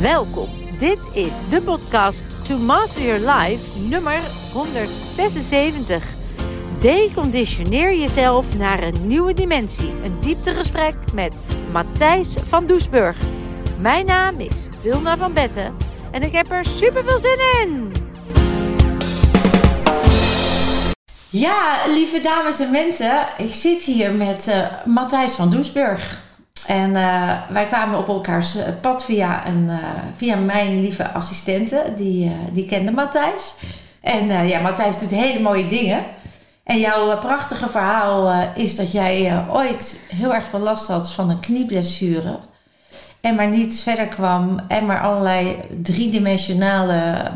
Welkom. Dit is de podcast To Master Your Life nummer 176. Deconditioneer jezelf naar een nieuwe dimensie. Een dieptegesprek met Matthijs van Doesburg. Mijn naam is Vilna van Betten en ik heb er super veel zin in. Ja, lieve dames en mensen, ik zit hier met uh, Matthijs van Doesburg. En uh, wij kwamen op elkaars pad via, een, uh, via mijn lieve assistente, die, die kende Matthijs. En ja, Matthijs doet hele mooie dingen. En jouw prachtige verhaal is dat jij ooit heel erg veel last had van een knieblessure. En maar niet verder kwam en maar allerlei driedimensionale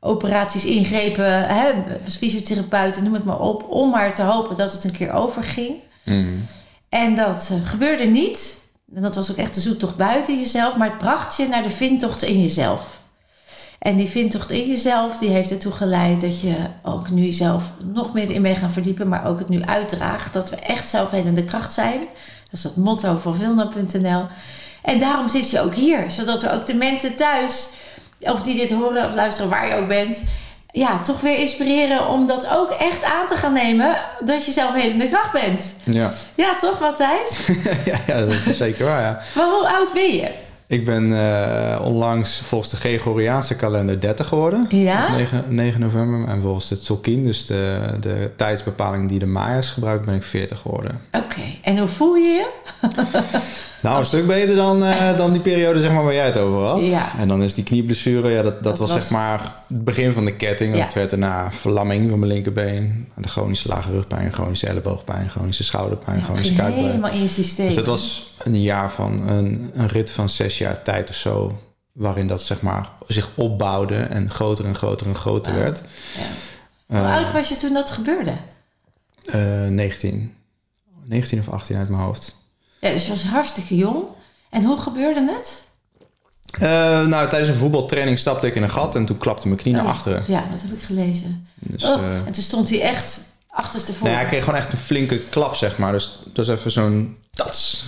operaties, ingrepen, hè, fysiotherapeuten, noem het maar op, om maar te hopen dat het een keer overging. Mm. En dat uh, gebeurde niet. En dat was ook echt de zoektocht buiten jezelf, maar het bracht je naar de vindtocht in jezelf. En die vindtocht in jezelf, die heeft ertoe geleid dat je ook nu jezelf nog meer in bent gaan verdiepen, maar ook het nu uitdraagt. Dat we echt zelfhelende kracht zijn. Dat is het motto van Vilna.nl. En daarom zit je ook hier, zodat we ook de mensen thuis of die dit horen of luisteren waar je ook bent, ja, toch weer inspireren om dat ook echt aan te gaan nemen. Dat je zelf helende kracht bent. Ja. Ja, toch Matthijs? ja, ja, dat is zeker waar, ja. Maar hoe oud ben je? Ik ben uh, onlangs volgens de Gregoriaanse kalender 30 geworden. Ja? 9, 9 november. En volgens het Tzolk'in, dus de, de tijdsbepaling die de Maya's gebruiken, ben ik 40 geworden. Oké, en hoe voel je je? nou, een stuk beter dan, uh, dan die periode zeg maar, waar jij het over had. Ja. En dan is die knieblessure, ja, dat, dat, dat was, was, zeg maar het begin van de ketting. Ja. Dat werd daarna verlamming van mijn linkerbeen. De chronische lage rugpijn, chronische elleboogpijn, chronische schouderpijn, ja, chronische kuitpijn. helemaal in je systeem. Dus dat was een jaar van een, een rit van zes jaar tijd of zo. Waarin dat zeg maar zich opbouwde en groter en groter en groter Wow. werd. Ja. Hoe oud was je toen dat gebeurde? Uh, 19. 19 of 18 uit mijn hoofd. Ja, dus je was hartstikke jong. En hoe gebeurde het? Uh, nou, tijdens een voetbaltraining stapte ik in een gat en toen klapte mijn knie oh, naar achteren. Ja, dat heb ik gelezen. Dus, oh, uh, en toen stond hij echt achterstevoren. Ja, ik kreeg gewoon echt een flinke klap, zeg maar. Dus dat was even zo'n tats.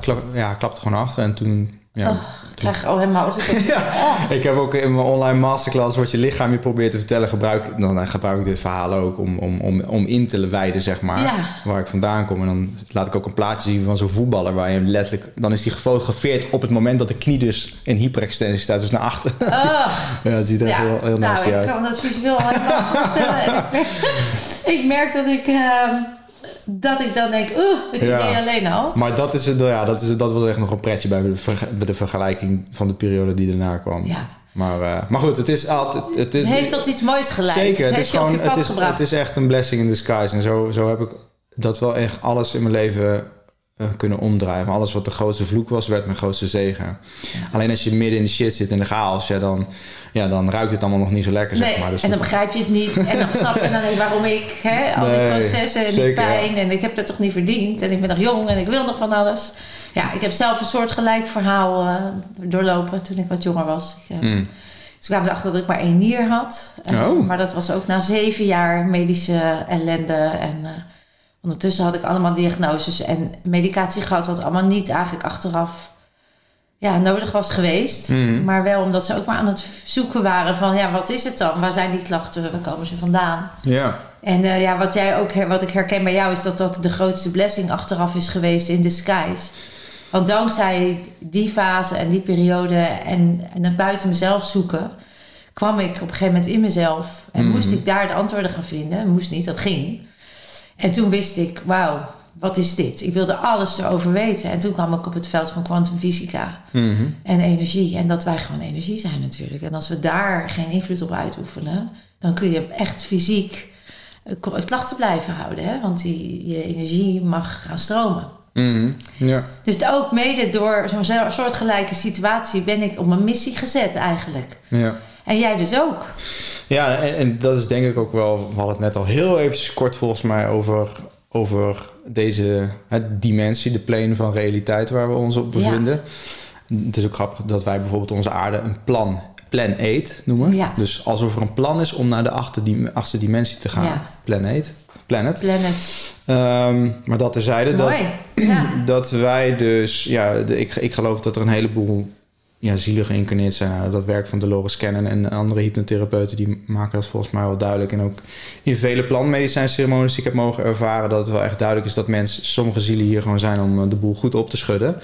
Klap, ja, klapte gewoon achter en toen... Ja, oh, krijg al helemaal... ja, oh. Ik heb ook in mijn online masterclass wat je lichaam je probeert te vertellen, gebruik, dan gebruik ik dit verhaal ook om, om, om, om in te wijden, zeg maar, ja. waar ik vandaan kom. En dan laat ik ook een plaatje zien van zo'n voetballer, waar je letterlijk, dan is die gefotografeerd op het moment dat de knie dus in hyperextensie staat, dus naar achter. Oh. ja, dat ziet er ja. heel, heel nou, nasty ik uit. kan dat visueel helemaal voorstellen. en ik, merk, ik merk dat ik... Uh, dat ik dan denk, oeh, het idee alleen al. Maar dat, is het, ja, dat, is, dat was echt nog een pretje bij de, verge- bij de vergelijking van de periode die daarna kwam. Ja. Maar, eh, maar goed, het is altijd. Het, is, Het heeft tot iets moois geleid. Zeker, het, is gewoon, het is, gebracht. het is echt een blessing in disguise. En zo, zo heb ik dat wel echt alles in mijn leven kunnen omdraaien. Maar alles wat de grootste vloek was, werd mijn grootste zegen. Alleen als je midden in de shit zit in de chaos, ja, dan, ja, dan ruikt het allemaal nog niet zo lekker, Nee, zeg maar. Dus en dan begrijp je het niet. En dan snap je dan niet waarom ik, hè, al Nee, die processen en die pijn. En ik heb dat toch niet verdiend. En ik ben nog jong en ik wil nog van alles. Ja, ik heb zelf een soort gelijk verhaal eh, doorlopen toen ik wat jonger was. Ik, eh, Mm. Dus ik kwam erachter dat ik maar één nier had. Eh, Oh. Maar dat was ook na zeven jaar medische ellende. En eh, ondertussen had ik allemaal diagnoses en medicatie gehad... wat allemaal niet eigenlijk achteraf ja, nodig was geweest. Mhm. Maar wel omdat ze ook maar aan het zoeken waren van... ja, wat is het dan? Waar zijn die klachten? Waar komen ze vandaan? Ja, En eh, ja, wat, jij ook, wat ik herken bij jou... is dat dat de grootste blessing achteraf is geweest in disguise. Want dankzij die fase en die periode... en, en het buiten mezelf zoeken... kwam ik op een gegeven moment in mezelf... en Mhm. moest ik daar de antwoorden gaan vinden. Moest niet, dat ging. En toen wist ik, wauw, wat is dit? Ik wilde alles erover weten. En toen kwam ik op het veld van kwantumfysica Mhm. en energie. En dat wij gewoon energie zijn natuurlijk. En als we daar geen invloed op uitoefenen... dan kun je echt fysiek eh, klachten blijven houden. Hè? Want die, je energie mag gaan stromen. Mhm. ja. Dus ook mede door zo'n zo- soortgelijke situatie... ben ik op mijn missie gezet eigenlijk. ja. En jij dus ook. Ja, en, en dat is denk ik ook wel... We hadden het net al heel eventjes kort volgens mij over, over deze hè, dimensie, de plane van realiteit waar we ons op Ja. bevinden. Het is ook grappig dat wij bijvoorbeeld onze aarde een plan, plan 8 noemen. Ja. Dus alsof er een plan is om naar de achtste, dim- achtste dimensie te gaan. Ja. Plan 8, planet. Planet. Ehm, maar dat terzijde, dat, Mooi. Ja. dat wij dus... Ja, de, ik, ik geloof dat er een heleboel ja, zielen geïncarneerd zijn. Nou, dat werk van Dolores Cannon en andere hypnotherapeuten... die maken dat volgens mij wel duidelijk. En ook in vele plantmedicijnceremonies die ik heb mogen ervaren... dat het wel echt duidelijk is dat mensen, sommige zielen hier gewoon zijn... om de boel goed op te schudden.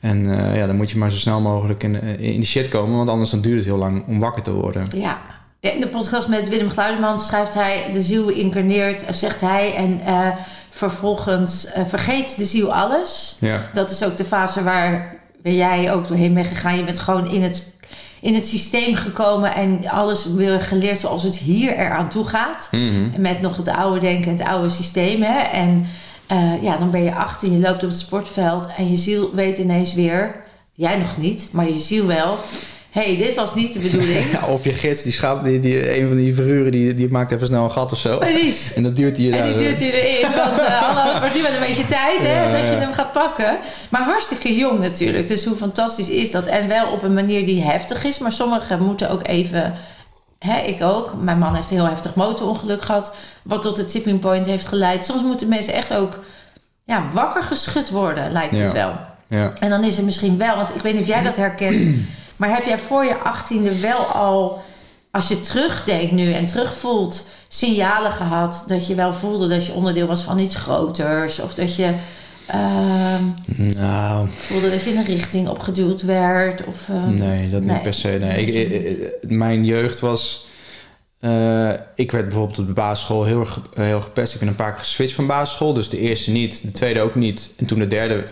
En uh, ja, dan moet je maar zo snel mogelijk in, in die shit komen... want anders dan duurt het heel lang om wakker te worden. Ja, in de podcast met Willem Gluideman schrijft hij... de ziel incarneert, zegt hij... en uh, vervolgens uh, vergeet de ziel alles. Ja. Dat is ook de fase waar ben jij ook doorheen bent gegaan. Je bent gewoon in het, in het systeem gekomen en alles weer geleerd zoals het hier eraan toe gaat. Mhm. Met nog het oude denken, het oude systeem. Hè? En uh, ja, dan ben je 18, je loopt op het sportveld en je ziel weet ineens weer, jij nog niet, maar je ziel wel hey, dit was niet de bedoeling. Ja, of je gids, die schaap, die, die, een van die verhuren, die, die maakt even snel een gat of zo. Precies. En dat duurt hij En die duurt hij erin. Want uh, hallo, het wordt nu wel een beetje tijd hè, Ja, dat je hem gaat pakken. Maar hartstikke jong natuurlijk. Dus hoe fantastisch is dat? En wel op een manier die heftig is. Maar sommigen moeten ook even... Hè, ik ook. Mijn man heeft een heel heftig motorongeluk gehad. Wat tot de tipping point heeft geleid. Soms moeten mensen echt ook ja, wakker geschud worden, lijkt het wel. Ja. En dan is er misschien wel, want ik weet niet of jij dat herkent, maar heb jij voor je achttiende wel al, als je terugdenkt nu en terugvoelt, signalen gehad dat je wel voelde dat je onderdeel was van iets groters of dat je ehm, Nou, voelde dat je in een richting opgeduwd werd? Of, ehm, nee, dat nee, niet per se. Nee. Ik, mijn jeugd was... eh, ik werd bijvoorbeeld op de basisschool heel, erg heel gepest. Ik ben een paar keer geswitcht van basisschool. Dus de eerste niet, de tweede ook niet. En toen de derde...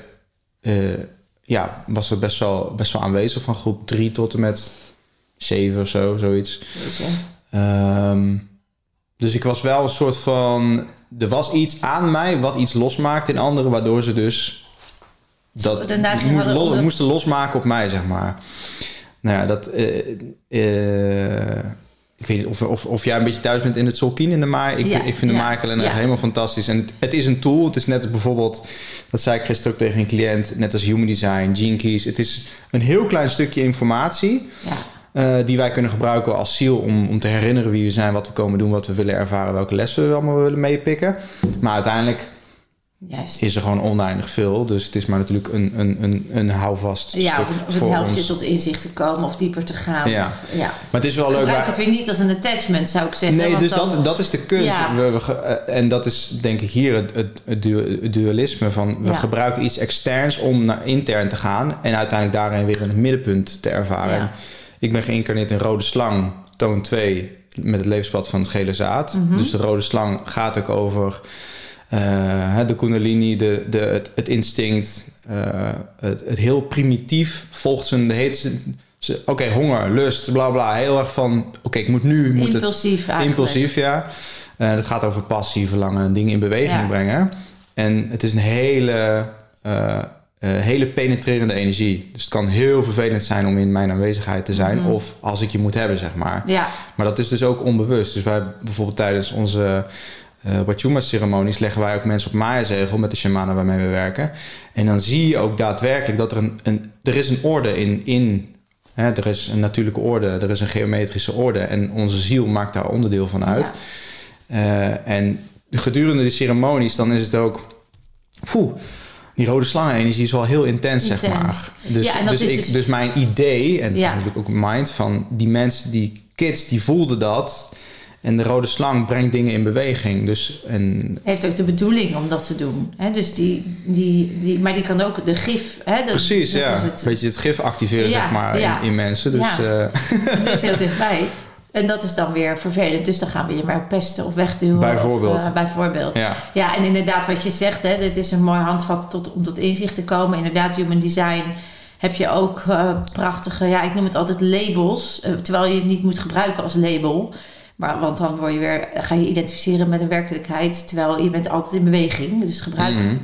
eh, ja, was het best wel, best wel aanwezig. Van groep drie tot en met zeven of zo, zoiets. Ehm, dus ik was wel een soort van... Er was iets aan mij wat iets losmaakte in anderen... waardoor ze dus dat moest- moesten losmaken op mij, zeg maar. Nou ja, dat... eh, eh, ik weet niet of, of, of jij een beetje thuis bent in het Solkien in de Maai. Ik, Ja, ik vind de ja, Maaikalender ja. echt helemaal fantastisch. En het, het is een tool. Het is net bijvoorbeeld... Dat zei ik gisteren ook tegen een cliënt. Net als Human Design, Gene Keys. Het is een heel klein stukje informatie... Ja. Eh, die wij kunnen gebruiken als ziel om, om te herinneren wie we zijn, wat we komen doen, wat we willen ervaren, welke lessen we allemaal willen meepikken. Maar uiteindelijk Juist. is er gewoon oneindig veel. Dus het is maar natuurlijk een, een, een, een houvast Ja, stuk of, of het helpt je tot inzicht te komen of dieper te gaan. Ja. Of, ja. Maar het is wel leuk. Gebruik waar- het weer niet als een attachment, zou ik zeggen. Nee, want dus dan- dat, dat is de kunst. Ja. We, eh, en dat is denk ik hier het, het, het du- het dualisme van... we Ja. gebruiken iets externs om naar intern te gaan... en uiteindelijk daarin weer een middenpunt te ervaren. Ik ben geïncarneerd in Rode Slang, toon 2... met het levenspad van het gele zaad. Mhm. Dus de Rode Slang gaat ook over... eh, de kundalini, de, de, het, het instinct... eh, het, het heel primitief volgt zijn... de heet Oké, honger, lust, bla bla. Heel erg van, oké, ik moet nu... Moet het, Impulsief eigenlijk. Impulsief, ja. Eh dat gaat over passie, verlangen, dingen in beweging Ja. brengen. En het is een hele, eh, eh, hele penetrerende energie. Dus het kan heel vervelend zijn om in mijn aanwezigheid te zijn. Mhm. Of als ik je moet hebben, zeg maar. Ja, Maar dat is dus ook onbewust. Dus wij bijvoorbeeld tijdens onze eh Wachuma-ceremonies... leggen wij ook mensen op Maya-zegel met de shamanen waarmee we werken. En dan zie je ook daadwerkelijk dat er een, een, er is een orde in... in hè, er is een natuurlijke orde, er is een geometrische orde. En onze ziel maakt daar onderdeel van uit. Ja. Eh, en gedurende de ceremonies, dan is het ook... Poeh, die rode slangenenergie is wel heel intens, zeg maar. Dus, Ja, dus, ik, dus- dus mijn idee, en Ja. natuurlijk ook mind... van die mensen, die kids, die voelden dat... En de rode slang brengt dingen in beweging. Dus en heeft ook de bedoeling om dat te doen. Hè? Dus die, die, die, maar die kan ook de gif. Hè? Dat, precies, dat ja. Is het. Weet je, het gif activeren, Ja, zeg maar, ja. in, in mensen. Dus Ja. eh, Dat is heel dichtbij. En dat is dan weer vervelend. Dus dan gaan we je maar pesten of wegduwen. Bijvoorbeeld. Of, eh, bijvoorbeeld. ja. Ja, en inderdaad wat je zegt, hè, dit is een mooi handvat tot, om tot inzicht te komen. Inderdaad, human design heb je ook eh, prachtige, ja, ik noem het altijd labels. terwijl je het niet moet gebruiken als label. Maar, want dan word je weer, ga je identificeren met een werkelijkheid. Terwijl je bent altijd in beweging. Dus gebruik, Mhm.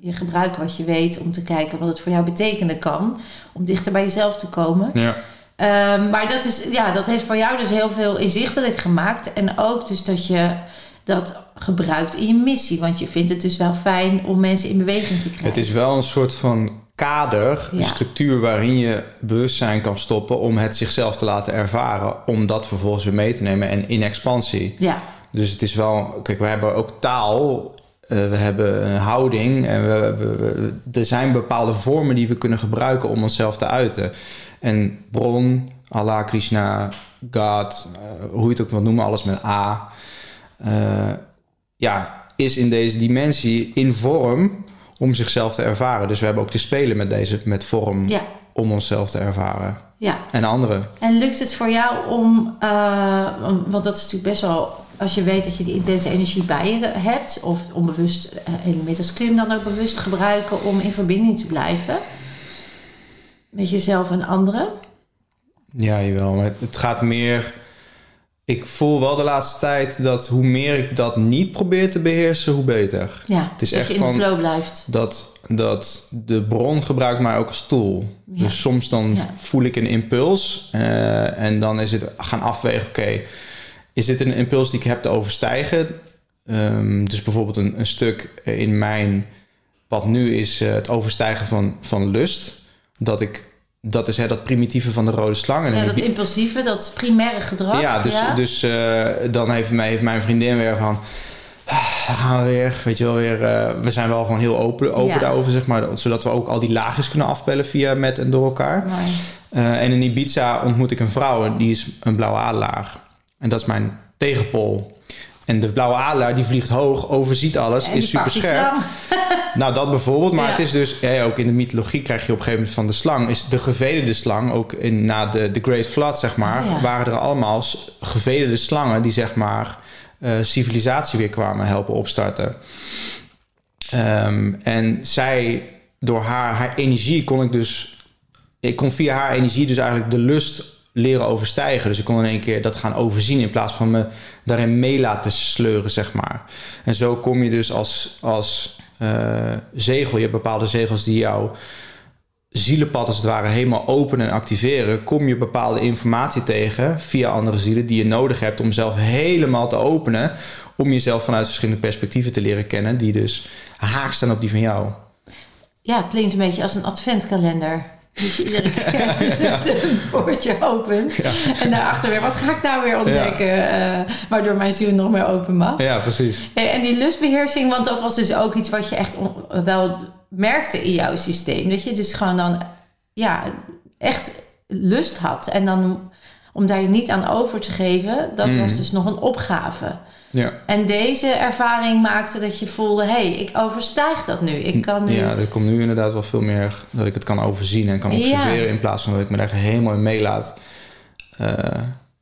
je gebruikt wat je weet om te kijken wat het voor jou betekenen kan. Om dichter bij jezelf te komen. ja. Ehm, maar dat, is, ja, dat heeft voor jou dus heel veel inzichtelijk gemaakt. En ook dus dat je dat gebruikt in je missie. Want je vindt het dus wel fijn om mensen in beweging te krijgen. Het is wel een soort van kader, een structuur waarin je bewustzijn kan stoppen om het zichzelf te laten ervaren, om dat vervolgens weer mee te nemen en in expansie. Ja, Dus het is wel, kijk, we hebben ook taal we hebben een houding. En we, we- we- er zijn bepaalde vormen die we kunnen gebruiken om onszelf te uiten. En bron, Allah, Krishna, God, eh, hoe je het ook wil noemen, alles met A. eh, ja, is in deze dimensie in vorm om zichzelf te ervaren. Dus we hebben ook te spelen met deze met vorm Ja, om onszelf te ervaren. ja. En anderen. En lukt het voor jou om, eh, want dat is natuurlijk best wel, als je weet dat je die intense energie bij je hebt, of onbewust, eh, inmiddels kun je hem dan ook bewust gebruiken om in verbinding te blijven met jezelf en anderen? Ja, jawel. Maar het gaat meer. Ik voel wel de laatste tijd dat hoe meer ik dat niet probeer te beheersen, hoe beter. Ja, Het is dat echt je in van- de flow blijft. Dat, dat de bron gebruikt mij ook als tool. Ja. Dus soms dan Ja. voel ik een impuls eh, en dan is het gaan afwegen, oké, is dit een impuls die ik heb te overstijgen? Ehm, dus bijvoorbeeld een, een stuk in mijn, wat nu is eh, het overstijgen van, van lust. Dat ik, dat is hè, dat primitieve van de rode slang. En Ja, dat impulsieve, dat primaire gedrag. ja, dus, dus eh, dan heeft, mij, heeft mijn vriendin weer van... "Ah, Daar gaan we weer, weet je wel, weer... eh, we zijn wel gewoon heel open, open Ja. daarover, zeg maar. Zodat we ook al die laagjes kunnen afpellen via met en door elkaar. Eh, en in Ibiza ontmoet ik een vrouw en die is een blauwe adelaar. En dat is mijn tegenpool. En de blauwe adelaar die vliegt hoog, overziet alles, En is super scherp. Nou, dat bijvoorbeeld. Maar Ja. het is dus, ja, ook in de mythologie krijg je op een gegeven moment van de slang, is de gevederde slang, ook in, na de, de Great Flood, zeg maar, Ja. waren er allemaal gevederde slangen die, zeg maar, eh, civilisatie weer kwamen helpen opstarten. Ehm, en zij, door haar, haar energie kon ik dus, ik kon via haar energie dus eigenlijk de lust leren overstijgen. Dus ik kon in één keer dat gaan overzien in plaats van me daarin mee laten sleuren, zeg maar. En zo kom je dus als, als eh, zegel, je hebt bepaalde zegels die jouw zielenpad als het ware helemaal openen en activeren, kom je bepaalde informatie tegen via andere zielen die je nodig hebt om zelf helemaal te openen, om jezelf vanuit verschillende perspectieven te leren kennen, die dus haak staan op die van jou. Ja, het klinkt een beetje als een adventkalender. Dus je iedere keer zet een poortje opent. En daarachter weer, wat ga ik nou weer ontdekken? eh, waardoor mijn ziel nog meer open mag. Ja, precies. En die lustbeheersing, want dat was dus ook iets wat je echt wel merkte in jouw systeem. Dat je dus gewoon dan, ja, echt lust had. En dan om daar je niet aan over te geven, dat was dus nog een opgave. Ja. En deze ervaring maakte dat je voelde, hé, hey, ik overstijg dat nu. Ik kan nu... Ja, er komt nu inderdaad wel veel meer dat ik het kan overzien en kan observeren in plaats van dat ik me daar helemaal in meelaat eh,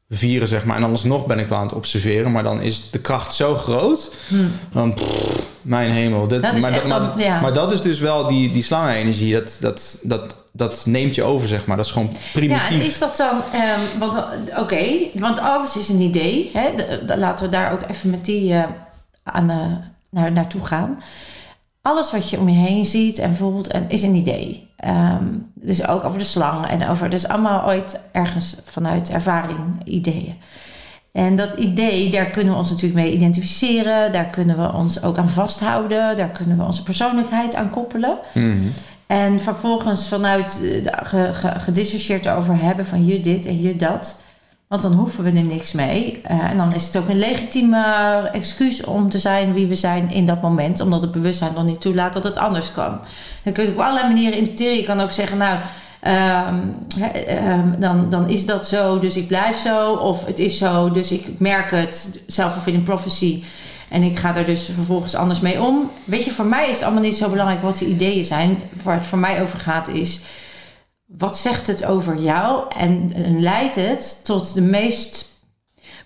vieren, zeg maar. En alsnog ben ik wel aan het observeren, maar dan is de kracht zo groot. Dan, pff, mijn hemel. Dit, Hmm. Dat is maar, echt maar, dan- ja. maar dat is dus wel die, die slangenenergie. Dat, dat, dat, dat neemt je over, zeg maar. Dat is gewoon Ja, primitief. en is dat dan... ehm, want eh, oké, want alles is een idee. Hè? De- de- laten we daar ook even met die eh, aan, naar, naartoe gaan. Alles wat je om je heen ziet en voelt en is een idee. Ehm, dus ook over de slang en over... Dus allemaal ooit ergens vanuit ervaring ideeën. En dat idee, daar kunnen we ons natuurlijk mee identificeren. Daar kunnen we ons ook aan vasthouden. Daar kunnen we onze persoonlijkheid aan koppelen. Mhm. En vervolgens vanuit eh, de- ge, over hebben van je dit en je dat. Want dan hoeven we er niks mee. Eh, en dan is het ook een legitieme excuus om te zijn wie we zijn in dat moment. Omdat het bewustzijn nog niet toelaat dat het anders kan. Dan kun je op allerlei manieren interpreteren. Je kan ook zeggen, nou, ehm, ehm, dan, dan is dat zo, dus ik blijf zo. Of het is zo, dus ik merk het. Self-fulfilling prophecy. En ik ga er dus vervolgens anders mee om. Weet je, voor mij is het allemaal niet zo belangrijk wat de ideeën zijn. Waar het voor mij over gaat is... Wat zegt het over jou? En, leidt het tot de meest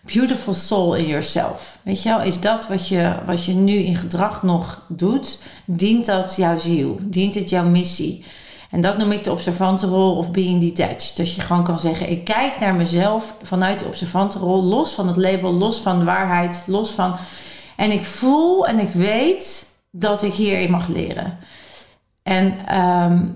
beautiful soul in yourself? Weet je wel? Is dat wat je, wat je nu in gedrag nog doet? Dient dat jouw ziel? Dient het jouw missie? En dat noem ik de observante rol of being detached. Dat je gewoon kan zeggen, ik kijk naar mezelf vanuit de observante rol. Los van het label, los van de waarheid, los van... En ik voel en ik weet dat ik hierin mag leren. En ehm,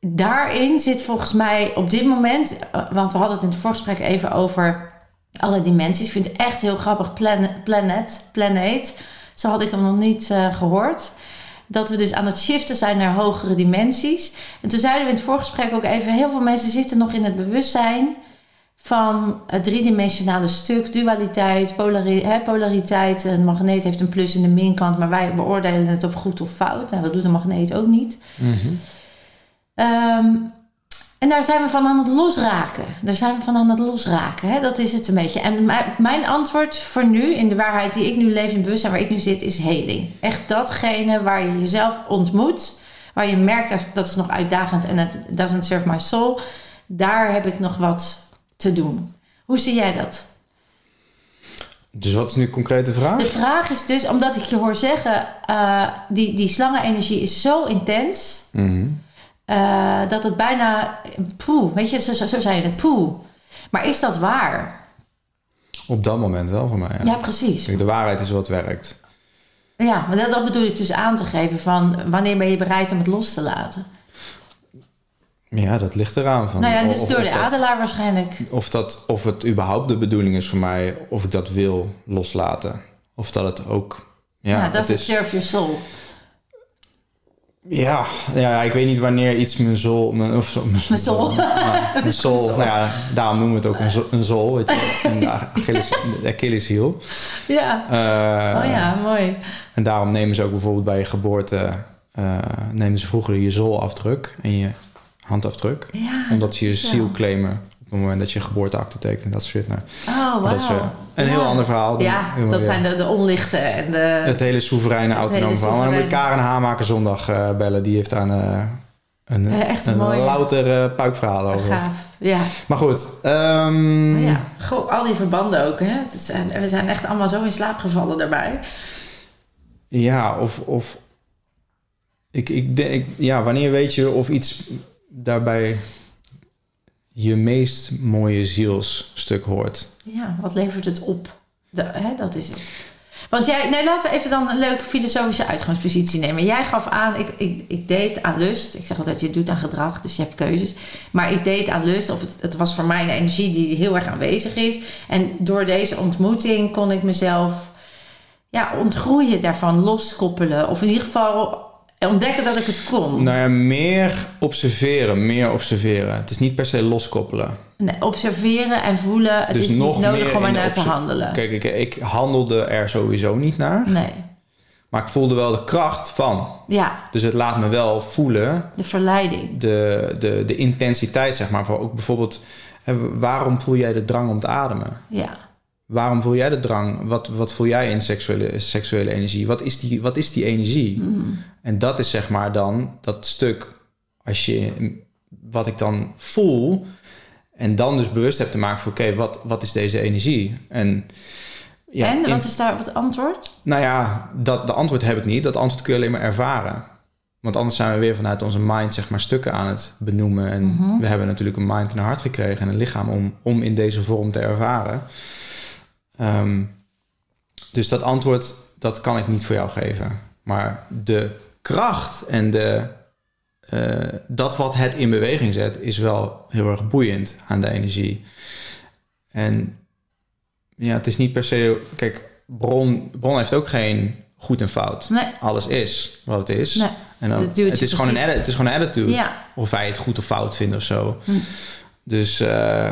daarin zit volgens mij op dit moment, eh, want we hadden het in het voorgesprek even over alle dimensies. Ik vind het echt heel grappig, planet, planet, planeet. Zo had ik hem nog niet eh, gehoord. Dat we dus aan het shiften zijn naar hogere dimensies. En toen zeiden we in het voorgesprek ook even: heel veel mensen zitten nog in het bewustzijn van het driedimensionale stuk, dualiteit, polari polariteit. Een magneet heeft een plus en een minkant, maar wij beoordelen het op goed of fout. Nou, dat doet een magneet ook niet. Ehm, en daar zijn we van aan het losraken. Daar zijn we van aan het losraken. Hè? Dat is het een beetje. En mijn, mijn antwoord voor nu, in de waarheid die ik nu leef, in het bewustzijn waar ik nu zit, is heling. Echt datgene waar je jezelf ontmoet, waar je merkt dat is nog uitdagend en het doesn't serve my soul. Daar heb ik nog wat te doen. Hoe zie jij dat? Dus wat is nu concreet de vraag? De vraag is dus, omdat ik je hoor zeggen, uh, die, die slangenenergie is zo intens, uh, dat het bijna, poeh, weet je, zo, zo, zo zei je het, poeh. Maar is dat waar? Op dat moment wel voor mij. Ja, ja precies. Kijk, de waarheid is wat werkt. Ja, maar dat, dat bedoel ik dus aan te geven van wanneer ben je bereid om het los te laten? Ja, dat ligt eraan. Van, nou ja, dus door de dat, adelaar waarschijnlijk. Of, dat, of het überhaupt de bedoeling is voor mij, of ik dat wil loslaten. Of dat het ook... Ja, ja dat is serve your soul. Ja, ja, ik weet niet wanneer iets mijn soul... Mijn, of zo, mijn, mijn. Nou, mijn soul, nou ja, daarom noemen we het ook een, zo, een weet je. Achilles, Achilleshiel. Ja. Uh, oh ja, mooi. En daarom nemen ze ook bijvoorbeeld bij je geboorte... Uh, nemen ze vroeger je zoolafdruk en je handafdruk. Ja, omdat ze je ziel claimen op het moment dat je geboorteakte tekent en dat soort nou, Oh, wow. Dat is uh, een ja. heel ander verhaal. Ja, dat weer. zijn de, de onlichte en de... Het hele soevereine autonoom verhaal. Maar dan moet Karen Hamaker zondag uh, bellen. Die heeft daar een, een, ja, echt een mooie... louter puikverhaal over. Gaaf, ja. Maar goed. Um... ja, Goh, al die verbanden ook. Hè? Het we zijn echt allemaal zo in slaap gevallen daarbij. Ja, of... of ik, ik denk, ja, wanneer weet je of iets daarbij je meest mooie zielsstuk hoort. Ja, wat levert het op? De, hè, dat is het. Want jij, nee, laten we even dan een leuke filosofische uitgangspositie nemen. Jij gaf aan, ik, ik, ik deed aan lust. Ik zeg altijd, je doet aan gedrag, dus je hebt keuzes. Maar ik deed aan lust, of het, het was voor mij een energie die heel erg aanwezig is. En door deze ontmoeting kon ik mezelf ja, ontgroeien daarvan, loskoppelen. Of in ieder geval ontdekken dat ik het kon. Nou ja, meer observeren, meer observeren. Het is niet per se loskoppelen. Nee, observeren en voelen. Het dus is nog niet nodig om er in naar te handelen. Kijk, ik, ik handelde er sowieso niet naar. Nee, Maar ik voelde wel de kracht van. ja, Dus het laat me wel voelen de verleiding. de, de, de intensiteit, zeg maar. Voor ook bijvoorbeeld, waarom voel jij de drang om te ademen? Ja, Waarom voel jij de drang? Wat, wat voel jij in seksuele, seksuele energie? Wat is die, wat is die energie? En dat is zeg maar dan dat stuk, als je, wat ik dan voel, en dan dus bewust heb te maken van, oké, wat, wat is deze energie? En, ja, en in- wat is daar het antwoord? nou ja, dat, de antwoord heb ik niet. Dat antwoord kun je alleen maar ervaren. Want anders zijn we weer vanuit onze mind zeg maar, stukken aan het benoemen. En we hebben natuurlijk een mind en een hart gekregen en een lichaam om, om in deze vorm te ervaren. Ehm, dus dat antwoord, dat kan ik niet voor jou geven. Maar de kracht en de, eh, dat wat het in beweging zet, is wel heel erg boeiend aan de energie. En ja, het is niet per se. Kijk, bron, bron heeft ook geen goed en fout. Nee. Alles is wat het is. Nee, en dan, het, is gewoon een, het is gewoon een attitude. Ja. Of wij het goed of fout vinden of zo. Hm. Dus, eh,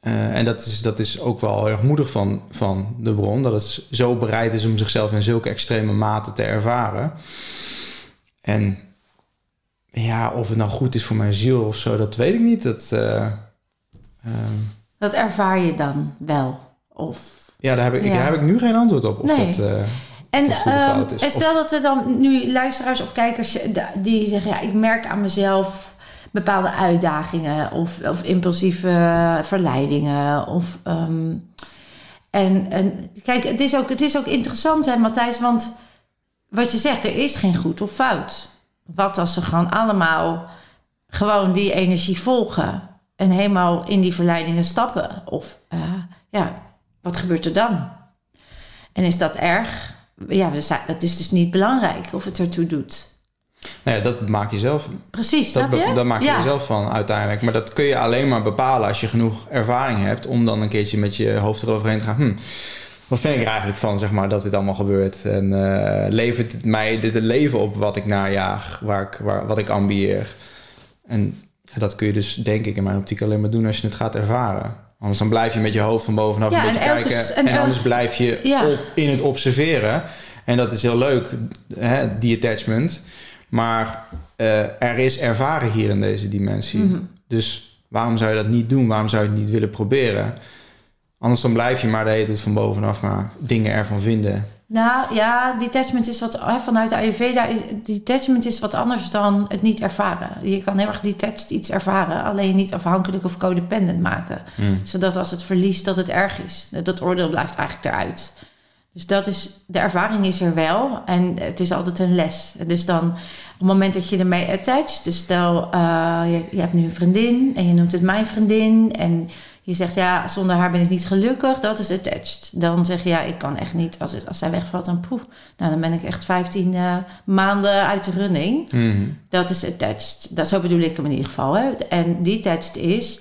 eh, en dat is, dat is ook wel erg moedig van, van de bron. Dat het zo bereid is om zichzelf in zulke extreme mate te ervaren. En ja, of het nou goed is voor mijn ziel of zo, dat weet ik niet. Dat, eh, ehm, Dat ervaar je dan wel. Of ja, daar heb, ik, Ja. daar heb ik nu geen antwoord op. Of Nee. dat, eh, En, of ehm, fout is. en stel dat er dan nu luisteraars of kijkers die zeggen: ja, ik merk aan mezelf bepaalde uitdagingen of, of impulsieve verleidingen. Of, ehm, en, en kijk, het is, ook, het is ook interessant, hè, Matthijs, want wat je zegt, er is geen goed of fout. Wat als ze gewoon allemaal gewoon die energie volgen en helemaal in die verleidingen stappen? Of eh, ja, wat gebeurt er dan? En is dat erg? Ja, het is dus niet belangrijk of het ertoe doet. Nou ja, dat maak je zelf. Precies, Dat, je? dat maak je ja. er zelf van uiteindelijk. Maar dat kun je alleen maar bepalen als je genoeg ervaring hebt... om dan een keertje met je hoofd eroverheen te gaan. Hm, wat vind ik er eigenlijk van, zeg maar, dat dit allemaal gebeurt? En eh, levert het mij dit een leven op wat ik najaag, waar ik, waar, wat ik ambieer? En ja, dat kun je dus, denk ik, in mijn optiek alleen maar doen als je het gaat ervaren. Anders dan blijf je met je hoofd van bovenaf Ja, een beetje en ergens- kijken. en En, er- anders blijf je op, in het observeren. En dat is heel leuk, hè, die attachment. Maar eh, er is ervaren hier in deze dimensie. Mhm. Dus waarom zou je dat niet doen? Waarom zou je het niet willen proberen? Anders dan blijf je maar de hele tijd van bovenaf maar dingen ervan vinden. Nou ja, detachment is wat hè, vanuit de Ayurveda. Is, detachment is wat anders dan het niet ervaren. Je kan heel erg detached iets ervaren, alleen niet afhankelijk of codependent maken. Zodat als het verliest, dat het erg is. Dat oordeel blijft eigenlijk eruit. Dus dat is, de ervaring is er wel en het is altijd een les. Dus dan op het moment dat je ermee attached, dus stel uh, je, je hebt nu een vriendin en je noemt het mijn vriendin en je zegt ja, zonder haar ben ik niet gelukkig, dat is attached. Dan zeg je ja, ik kan echt niet, als, het, als zij wegvalt, dan poef, nou dan ben ik echt 15 uh, maanden uit de running. Mm-hmm. Dat is attached. Dat, zo bedoel ik hem in ieder geval. Hè. En detached is,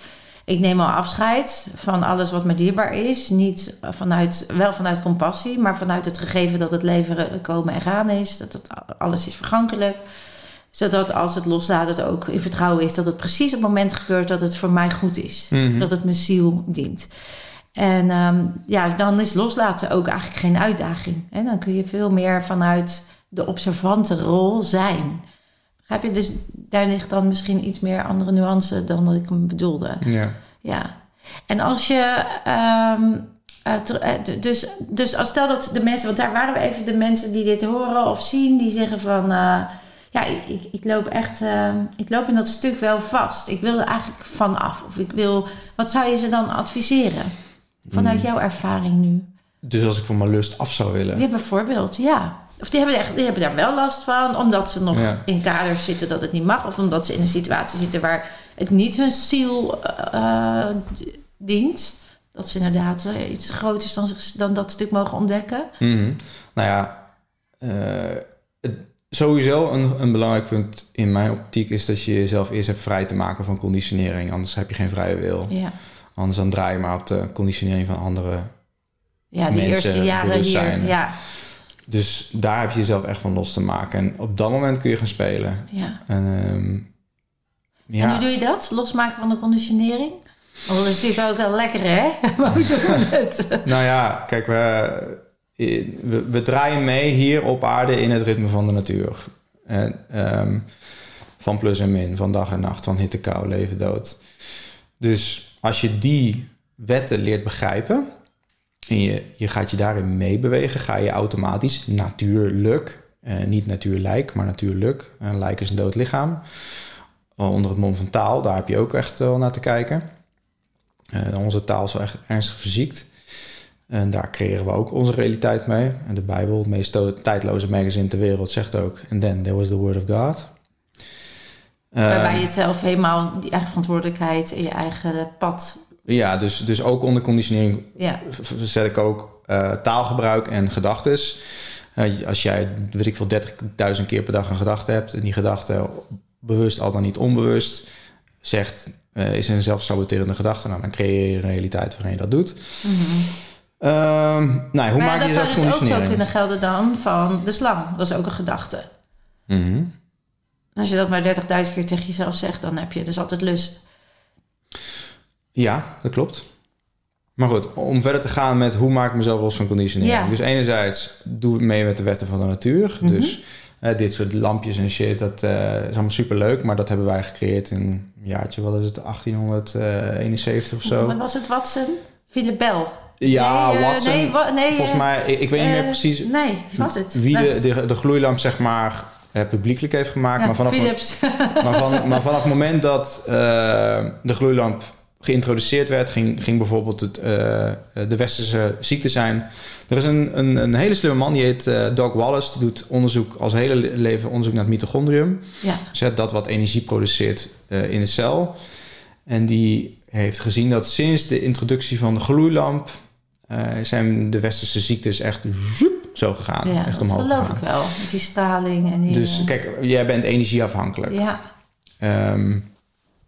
ik neem al afscheid van alles wat me dierbaar is. Niet vanuit, wel vanuit compassie, maar vanuit het gegeven dat het leven komen en gaan is. Dat het, alles is vergankelijk. Zodat als het loslaat, het ook in vertrouwen is dat het precies op het moment gebeurt dat het voor mij goed is. Mhm. Dat het mijn ziel dient. En um, ja, dan is loslaten ook eigenlijk geen uitdaging. En dan kun je veel meer vanuit de observante rol zijn. Begrijp je? Dus daar ligt dan misschien iets meer andere nuance dan dat ik hem bedoelde. Ja. Ja. En als je. Um, uh, dus, dus als stel dat de mensen, want daar waren we even de mensen die dit horen of zien, die zeggen van. Uh, ja, ik, ik, loop echt. Uh, ik loop in dat stuk wel vast. Ik wil er eigenlijk vanaf. Of ik wil. Wat zou je ze dan adviseren? Vanuit jouw ervaring nu. Dus als ik van mijn lust af zou willen. Ja, bijvoorbeeld, ja. Of die hebben, echt, die hebben daar wel last van, omdat ze nog ja. in kaders zitten dat het niet mag. Of omdat ze in een situatie zitten waar het niet hun ziel uh, dient. Dat ze inderdaad uh, iets groters dan, dan dat stuk mogen ontdekken. Mm -hmm. Nou ja, uh, het, sowieso een, een belangrijk punt in mijn optiek is dat je jezelf eerst hebt vrij te maken van conditionering. Anders heb je geen vrije wil. Ja. Anders dan draai je maar op de conditionering van andere Ja, die mensen, eerste jaren hier. Ja. Dus daar heb je jezelf echt van los te maken. En op dat moment kun je gaan spelen. Ja. En, um, ja. en hoe doe je dat? Losmaken van de conditionering? Oh, dat is natuurlijk ook wel lekker, hè? Maar hoe doen we het? nou ja, kijk, we, we, we, draaien mee hier op aarde in het ritme van de natuur. En, um, van plus en min, van dag en nacht, van hitte, kou, leven, dood. Dus als je die wetten leert begrijpen en je, je gaat je daarin meebewegen, ga je automatisch natuurlijk, eh, niet natuurlijk, maar natuurlijk, een lijk is een dood lichaam, onder het mom van taal, daar heb je ook echt wel naar te kijken. Uh, onze taal is wel echt ernstig verziekt. En daar creëren we ook onze realiteit mee. En de Bijbel, het meest tijdloze magazine ter wereld, zegt ook... And then there was the word of God. Waarbij je het zelf helemaal, die eigen verantwoordelijkheid en je eigen pad... Ja, dus, dus ook onder conditionering ja. zet ik ook uh, taalgebruik en gedachtes. Uh, als jij, weet ik veel, 30.000 keer per dag een gedachte hebt... en die gedachte bewust al dan niet onbewust zegt... Uh, is een zelfsaboterende gedachte. Nou, dan creëer je een realiteit waarin je dat doet. Mm -hmm. Um, nou, hoe maar maak je dat zou dus ook zo kunnen gelden dan van de slang. Dat is ook een gedachte. Mm -hmm. Als je dat maar 30.000 keer tegen jezelf zegt, dan heb je dus altijd lust. Ja, dat klopt. Maar goed, om verder te gaan met hoe maak ik mezelf los van conditionering. Ja. Dus enerzijds doe ik mee met de wetten van de natuur. Mhm. Dus uh, dit soort lampjes en shit, dat uh, is allemaal superleuk. Maar dat hebben wij gecreëerd in een jaartje, wat is het, 1871 of zo. Wat was het, Watson? Philip Bell. Ja, nee, uh, Watson. Nee, wa nee, volgens mij, ik, ik weet niet meer precies nee, was het? wie de, de, de gloeilamp, zeg maar, publiekelijk heeft gemaakt. Ja, maar, vanaf Philips. maar, van, maar vanaf het moment dat uh, de gloeilamp geïntroduceerd werd, ging, ging bijvoorbeeld het, uh, de westerse ziekte zijn. Er is een, een, een hele slimme man, die heet uh, Doc Wallace. Die doet onderzoek, als hele leven onderzoek naar het mitochondrium. Ja. Dus dat wat energie produceert uh, in de cel. En die heeft gezien dat sinds de introductie van de gloeilamp... zijn de westerse ziektes echt zoep, zo gegaan. Ja, echt dat omhoog geloof gegaan. ik wel. Met die straling en die... Dus kijk, jij bent energieafhankelijk. Ja. Um,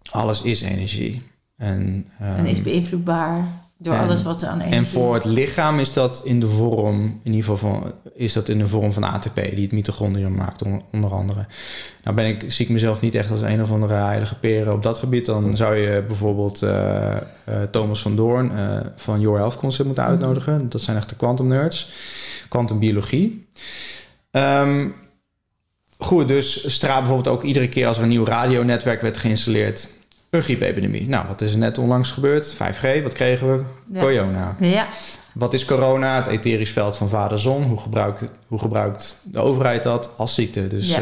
alles is energie. En, um, en is beïnvloedbaar Door En- alles wat er aan energie... En voor het lichaam is dat in de vorm, in ieder geval van, is dat in de vorm van ATP, die het mitochondrium maakt, on- onder andere. Nou ben ik, zie ik mezelf niet echt als een of andere heilige peren op dat gebied. Dan zou je bijvoorbeeld eh, eh, Thomas van Doorn eh, van Your Health Concept moeten uitnodigen. Dat zijn echt de quantum nerds. Quantum biologie. Ehm, goed, dus Stra bijvoorbeeld ook iedere keer als er een nieuw radionetwerk werd geïnstalleerd, een griepepidemie. Nou, wat is er net onlangs gebeurd? 5G, wat kregen we? Ja. Corona. Ja, Wat is corona? Het etherisch veld van vader zon. Hoe gebruikt, hoe gebruikt de overheid dat als ziekte? Dus Ja.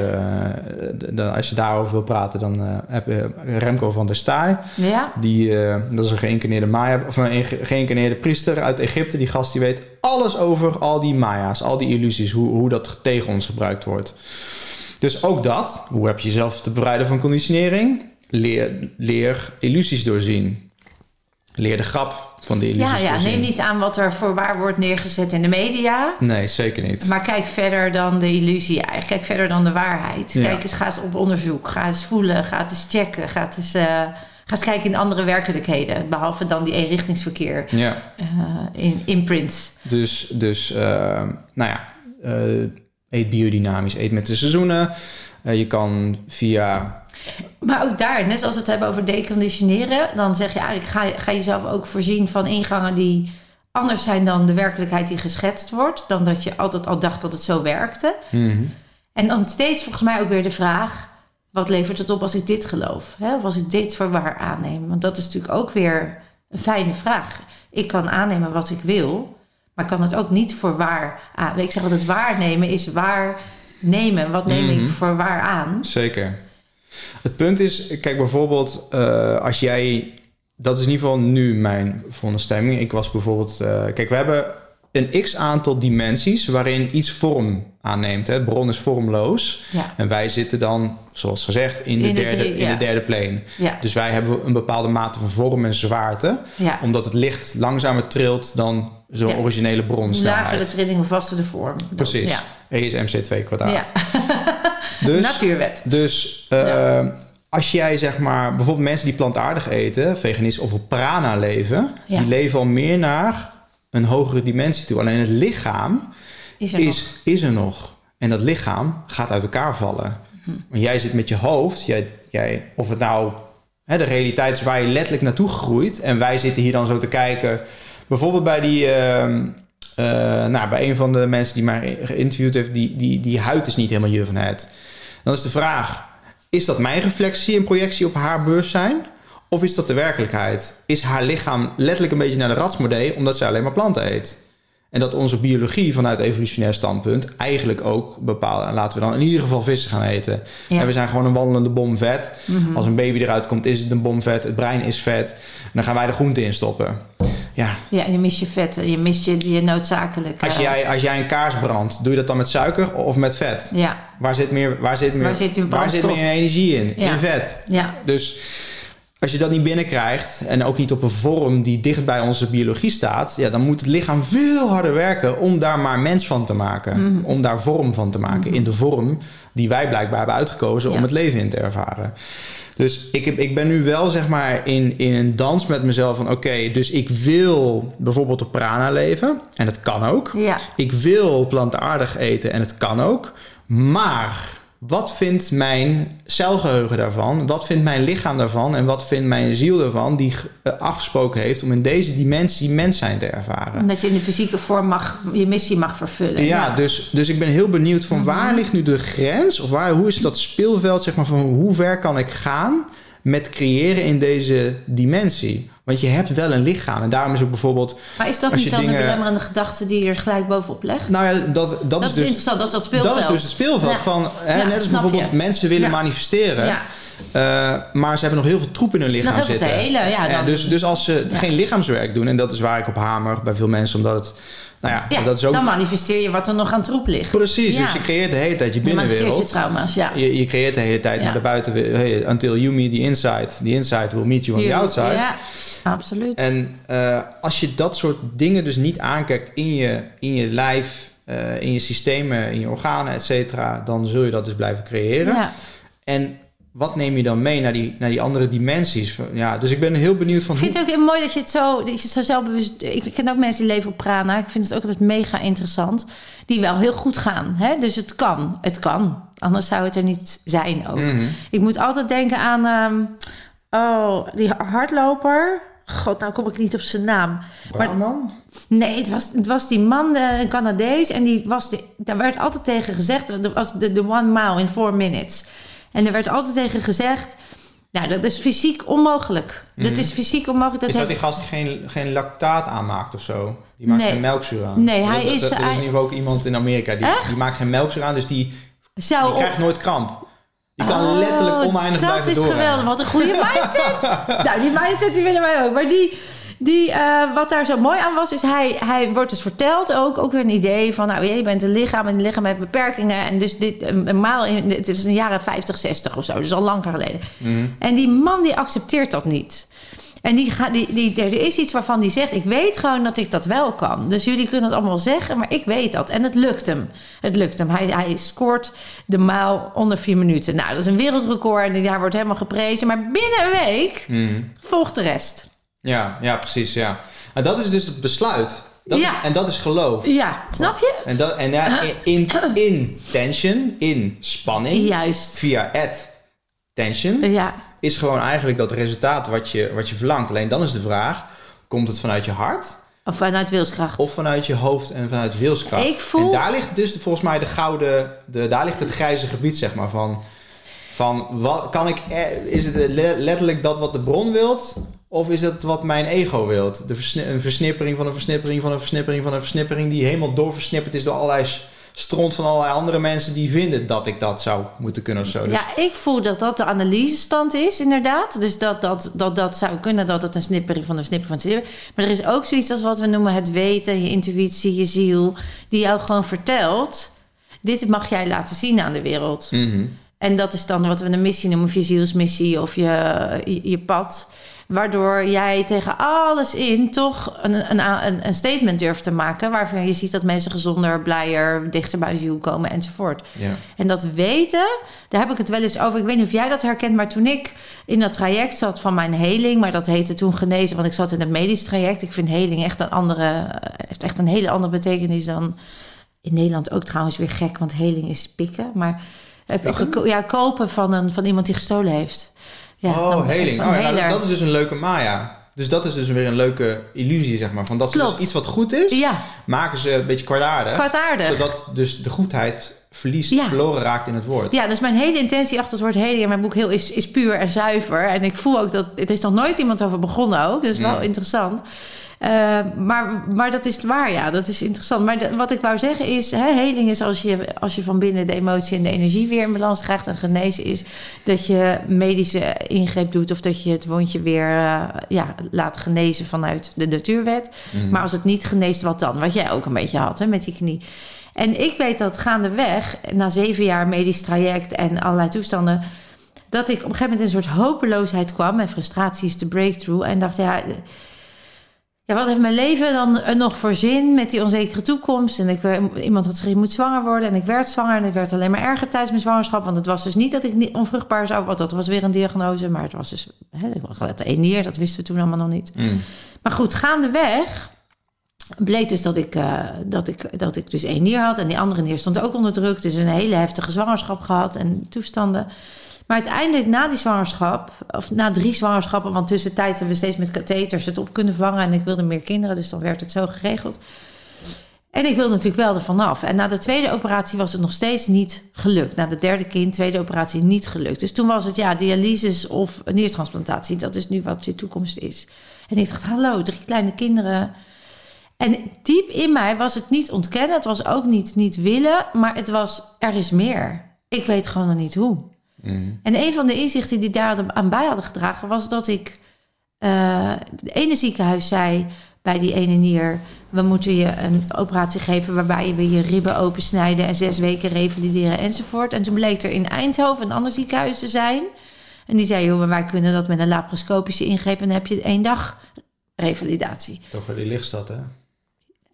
eh, als je daarover wil praten, dan eh, heb je Remco van der Staaij. ja. Die, eh, dat is een geïncarneerde Maya, of een ge- geïncarneerde priester uit Egypte. Die gast die weet alles over al die Maya's, al die illusies, hoe, hoe dat tegen ons gebruikt wordt. Dus ook dat, hoe heb je jezelf te bereiden van conditionering? Leer, leer illusies doorzien. Leer de grap van de illusies Ja, ja, doorzien. neem niet aan wat er voor waar wordt neergezet in de media. Nee, zeker niet. Maar kijk verder dan de illusie. Eigenlijk kijk verder dan de waarheid. Ja. Kijk eens, ga eens op onderzoek. Ga eens voelen. Ga eens checken. Ga, eens, eh, ga eens kijken in andere werkelijkheden. Behalve dan die eenrichtingsverkeer Ja, eh, in imprints. dus, dus eh, nou ja, eet biodynamisch, eet met de seizoenen. Je kan via Maar ook daar, net zoals we het hebben over deconditioneren... dan zeg je eigenlijk, ga, ga jezelf ook voorzien van ingangen... die anders zijn dan de werkelijkheid die geschetst wordt. Dan dat je altijd al dacht dat het zo werkte. Mhm. En dan steeds volgens mij ook weer de vraag: wat levert het op als ik dit geloof? Hè? Of als ik dit voor waar aanneem? Want dat is natuurlijk ook weer een fijne vraag. Ik kan aannemen wat ik wil, maar kan het ook niet voor waar aan. Ik zeg altijd: waarnemen is waar nemen. Wat neem Mhm. ik voor waar aan? Zeker. Het punt is, kijk bijvoorbeeld, eh, als jij, dat is in ieder geval nu mijn veronderstelling. Ik was bijvoorbeeld, eh, kijk, we hebben een x aantal dimensies waarin iets vorm aanneemt. Hè. Het bron is vormloos. Ja, En wij zitten dan, zoals gezegd, in de, In de derde, in de derde plane. ja, Dus wij hebben een bepaalde mate van vorm en zwaarte. Omdat het licht langzamer trilt dan zo'n originele Hoe lager de trilling, vaster de vorm. Precies. E is mc2 kwadraat. ja. Dus, natuurwet. dus eh, als jij zeg maar... Bijvoorbeeld mensen die plantaardig eten, veganist of op prana leven... Ja. die leven al meer naar een hogere dimensie toe. Alleen het lichaam Is er nog. is, is er nog. En dat lichaam gaat uit elkaar vallen. Hm. Maar jij zit met je hoofd, jij, jij, of het nou hè, de realiteit is waar je letterlijk naartoe groeit. En wij zitten hier dan zo te kijken. Bijvoorbeeld bij die. ehm, eh, nou, bij een van de mensen die mij geïnterviewd heeft, die, die, die huid is niet helemaal je van het. Dan is de vraag: is dat mijn reflectie en projectie op haar bewustzijn? Of is dat de werkelijkheid? Is haar lichaam letterlijk een beetje naar de ratsmodee omdat zij alleen maar planten eet? En dat onze biologie vanuit evolutionair standpunt eigenlijk ook bepaalt. Laten we dan in ieder geval vissen gaan eten. Ja. En we zijn gewoon een wandelende bom vet. Mhm. Als een baby eruit komt, is het een bom vet. Het brein is vet. En dan gaan wij de groente in stoppen. Ja, Ja, je mist je vetten, je mist je, je noodzakelijke. als jij, als jij een kaars brandt, doe je dat dan met suiker of met vet? Ja, Waar zit meer, waar zit meer, Waar zit waar meer energie in? Ja. In vet. ja, Dus als je dat niet binnenkrijgt en ook niet op een vorm die dicht bij onze biologie staat, ja, dan moet het lichaam veel harder werken om daar maar mens van te maken. Mhm. Om daar vorm van te maken. In de vorm die wij blijkbaar hebben uitgekozen om het leven in te ervaren. Dus ik, heb, ik ben nu wel zeg maar in, in een dans met mezelf van oké, dus ik wil bijvoorbeeld op prana leven. En dat kan ook. ja. Ik wil plantaardig eten en het kan ook. Maar wat vindt mijn celgeheugen daarvan? Wat vindt mijn lichaam daarvan? En wat vindt mijn ziel daarvan die eh, afgesproken heeft om in deze dimensie mens zijn te ervaren? Omdat je in de fysieke vorm mag, je missie mag vervullen. Ja, dus, dus ik ben heel benieuwd van waar ligt nu de grens? Of waar, hoe is dat speelveld, zeg maar, van hoe ver kan ik gaan met creëren in deze dimensie? Want je hebt wel een lichaam. En daarom is ook bijvoorbeeld... Maar is dat niet dan dingen- een belemmerende gedachte die je er gelijk bovenop legt? Nou ja, dat, dat, dat, is is dus... interessant, dat is dat speelveld. Dat is dus het speelveld Ja. van, hè, Ja, net als bijvoorbeeld je. mensen willen Ja. manifesteren, eh, maar ze hebben nog heel veel troep in hun lichaam nog heel veel zitten. te hele. Ja, dan, dus, dus als ze geen lichaamswerk doen, en dat is waar ik op hamer bij veel mensen, omdat het, nou ja, ja, dat is ook dan manifesteer je wat er nog aan troep ligt. precies. Ja. Dus je creëert de hele tijd je Je manifesteert je binnenwereld. trauma's, ja. Je, je creëert de hele tijd naar de buitenwereld. Hey, until you meet the inside, the inside will meet you on the Je- outside. Ja, absoluut. En eh, als je dat soort dingen dus niet aankijkt in je, in je lijf, eh, in je systemen, in je organen, et cetera, dan zul je dat dus blijven creëren. ja. En wat neem je dan mee naar die, naar die andere dimensies? Ja, dus ik ben heel benieuwd van Ik vind het ook heel mooi dat je het zo, dat je het zo zelfbewust... Ik ken ook mensen die leven op prana. Ik vind het ook altijd mega interessant. Die wel heel goed gaan. Hè? Dus het kan. Het kan. Anders zou het er niet zijn ook. Mhm. Ik moet altijd denken aan... ehm, oh, die hardloper. God, nou kom ik niet op zijn naam. Maar Brahman? Nee, het was, het was die man, de, een Canadees. En die was de, daar werd altijd tegen gezegd... Dat was de, de one mile in four minutes. En er werd altijd tegen gezegd... Nou, dat is fysiek onmogelijk. Dat is fysiek onmogelijk. Dat Mhm. is dat heeft- die gast die geen, geen lactaat aanmaakt of zo? Die maakt Nee. geen melkzuur aan. Nee, hij Dat- is- dat- Er is in ieder geval ook iemand in Amerika die, Echt? die maakt geen melkzuur aan, dus die, zou die op- krijgt nooit kramp. Die kan Oh, letterlijk oneindig dat blijven is doorrennen. geweldig. Wat een goede mindset. nou, die mindset die willen wij ook. Maar die, die, eh, wat daar zo mooi aan was, is hij, hij wordt dus verteld ook, ook weer een idee van, nou, je bent een lichaam en een lichaam heeft beperkingen. En dus dit, een, maal, in, het is in de jaren 50, 60 of zo, dus al lang geleden. Mhm. En die man die accepteert dat niet. En die gaat, die, die, er is iets waarvan die zegt: Ik weet gewoon dat ik dat wel kan. Dus jullie kunnen het allemaal zeggen, maar ik weet dat. En het lukt hem. Het lukt hem. Hij, hij scoort de maal onder vier minuten. Nou, dat is een wereldrecord en daar wordt helemaal geprezen. Maar binnen een week Mhm. volgt de rest. Ja, ja, precies, ja. En dat is dus het besluit. Dat Ja. is, en dat is geloof. Ja, snap je? En, dat, en ja, in, in, tension, in spanning, Juist. via attention, Ja, is gewoon eigenlijk dat resultaat wat je, wat je verlangt. Alleen dan is de vraag, komt het vanuit je hart of vanuit wilskracht. of vanuit je hoofd en vanuit wilskracht? Ik voel- En daar ligt dus volgens mij de gouden, de, daar ligt het grijze gebied, zeg maar, van... Van wat kan ik, eh, is het le- letterlijk dat wat de bron wilt? Of is het wat mijn ego wilt? De versni- een versnippering van een versnippering van een versnippering van een versnippering die helemaal doorversnipperd is door allerlei stront van allerlei andere mensen die vinden dat ik dat zou moeten kunnen of zo. Dus, Ja, ik voel dat dat de analysestand is, inderdaad. Dus dat dat, dat, dat zou kunnen dat het een snippering van een snippering van een snippering. Maar er is ook zoiets als wat we noemen het weten, je intuïtie, je ziel, die jou gewoon vertelt: dit mag jij laten zien aan de wereld. Mhm. En dat is dan wat we een missie noemen, of je zielsmissie of je, je, je pad. Waardoor jij tegen alles in toch een, een, een, statement durft te maken. Waarvan je ziet dat mensen gezonder, blijer, dichter bij ziel komen enzovoort. ja. En dat weten, daar heb ik het wel eens over. Ik weet niet of jij dat herkent, maar toen ik in dat traject zat van mijn heling, maar dat heette toen genezen, want ik zat in het medisch traject. Ik vind heling echt een andere, eh, heeft echt een hele andere betekenis dan in Nederland ook trouwens weer gek, want heling is pikken. Maar eh, ja, kopen van, een, van iemand die gestolen heeft. Ja, oh, heling. Oh, ja, nou, dat is dus een leuke Maya. Dus dat is dus weer een leuke illusie, zeg maar. Van dat ze dus iets wat goed is, Ja, maken ze een beetje kwaadaardig. kwaadaardig. Zodat dus de goedheid verliest, Ja. verloren raakt in het woord. Ja, dus mijn hele intentie achter het woord heling in mijn boek heel is, is puur en zuiver. En ik voel ook dat... Het is nog nooit iemand over begonnen ook. Dus wel Mm. interessant. Eh, maar, maar dat is waar, ja. Dat is interessant. Maar de- wat ik wou zeggen is... Hè, heling is als je, als je van binnen de emotie en de energie weer in balans krijgt. En genezen is dat je medische ingreep doet... of dat je het wondje weer eh, ja, laat genezen vanuit de natuurwet. Mhm. Maar als het niet geneest, wat dan? Wat jij ook een beetje had hè, met die knie. En ik weet dat gaandeweg, na zeven jaar medisch traject en allerlei toestanden, dat ik op een gegeven moment een soort hopeloosheid kwam. En frustratie is de breakthrough. En dacht, ja, ja, wat heeft mijn leven dan eh, nog voor zin met die onzekere toekomst? En ik, werd- iemand had gezegd, je moet zwanger worden. En ik werd zwanger en het werd alleen maar erger tijdens mijn zwangerschap. Want het was dus niet dat ik niet onvruchtbaar zou... Want dat was weer een diagnose. Maar het was dus... Hè, ik was altijd één nier, dat wisten we toen allemaal nog niet. Mm. Maar goed, gaandeweg bleek dus dat ik, eh, dat, ik, dat ik dus één nier had. En die andere nier stond ook onder druk. Dus een hele heftige zwangerschap gehad en toestanden. Maar uiteindelijk na die zwangerschap, of na drie zwangerschappen... want tussentijd hebben we steeds met katheters het op kunnen vangen... en ik wilde meer kinderen, dus dan werd het zo geregeld. En ik wilde natuurlijk wel ervan af. En na de tweede operatie was het nog steeds niet gelukt. Na de derde kind, tweede operatie, niet gelukt. Dus toen was het ja, dialyses of niertransplantatie. Dat is nu wat je toekomst is. En ik dacht, hallo, drie kleine kinderen. En diep in mij was het niet ontkennen. Het was ook niet niet willen. Maar het was, er is meer. Ik weet gewoon nog niet hoe. Mm. En een van de inzichten die daar aan bij hadden gedragen... was dat ik... eh de ene ziekenhuis zei bij die ene nier... we moeten je een operatie geven... waarbij we je ribben opensnijden... en zes weken revalideren enzovoort. En toen bleek er in Eindhoven een ander ziekenhuis te zijn... En die zei, joh, maar wij kunnen dat met een laparoscopische ingreep... en dan heb je één dag revalidatie. Toch wel die lichtstad, hè?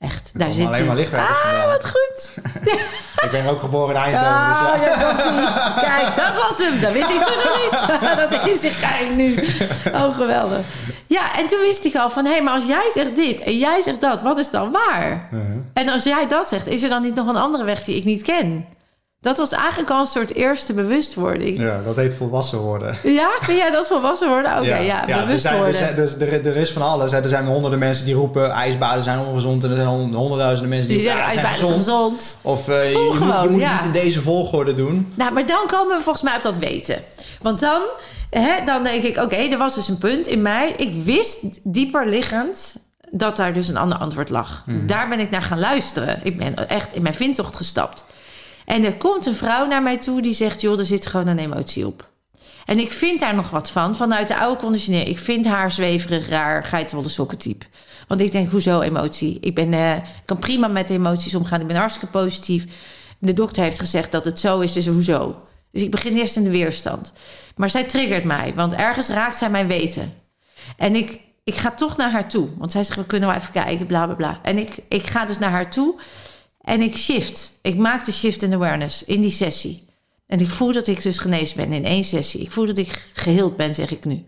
Echt, daar zit alleen maar lichtwerkers Ah, vandaan. wat goed. Ik ben ook geboren in Eindhoven, Ah, dus ja. komt-ie. Kijk, dat was hem. Dat wist ik toen nog niet. dat is ik eigenlijk nu. Oh, geweldig. Ja, en toen wist ik al van... hé, hey, maar als jij zegt dit en jij zegt dat, wat is dan waar? Uh-huh. En als jij dat zegt, is er dan niet nog een andere weg die ik niet ken? Dat was eigenlijk al een soort eerste bewustwording. Ja, dat heet volwassen worden. Ja, vind jij dat volwassen worden? Oké, ja, er, bewust zijn, er, zijn- dus er, er is van alles. Er zijn honderden mensen die roepen ijsbaden zijn ongezond. En er zijn hond- honderdduizenden mensen die, zeggen, ja, is zijn gezond. gezond. Of eh, je, moet, je moet ja. het niet in deze volgorde doen. Nou, maar dan komen we volgens mij op dat weten. Want dan, hè, dan denk ik, oké, er was dus een punt in mij. Ik wist dieper liggend dat daar dus een ander antwoord lag. Daar ben ik naar gaan luisteren. Ik ben echt in mijn vindtocht gestapt. En er komt een vrouw naar mij toe die zegt... joh, er zit gewoon een emotie op. En ik vind daar nog wat van, vanuit de oude conditionering. Ik vind haar zweverig, raar, geitenwolle sokken type. Want ik denk, hoezo emotie? Ik ben, eh, kan prima met emoties omgaan. Ik ben hartstikke positief. De dokter heeft gezegd dat het zo is, dus hoezo? Dus ik begin eerst in de weerstand. Maar zij triggert mij, want ergens raakt zij mijn weten. En ik, ik ga toch naar haar toe. Want zij zegt, we kunnen wel even kijken, bla bla bla. En ik, ik ga dus naar haar toe en ik shift. Ik maak de shift in awareness in die sessie. En ik voel dat ik dus genezen ben in één sessie. Ik voel dat ik geheeld ben, zeg ik nu.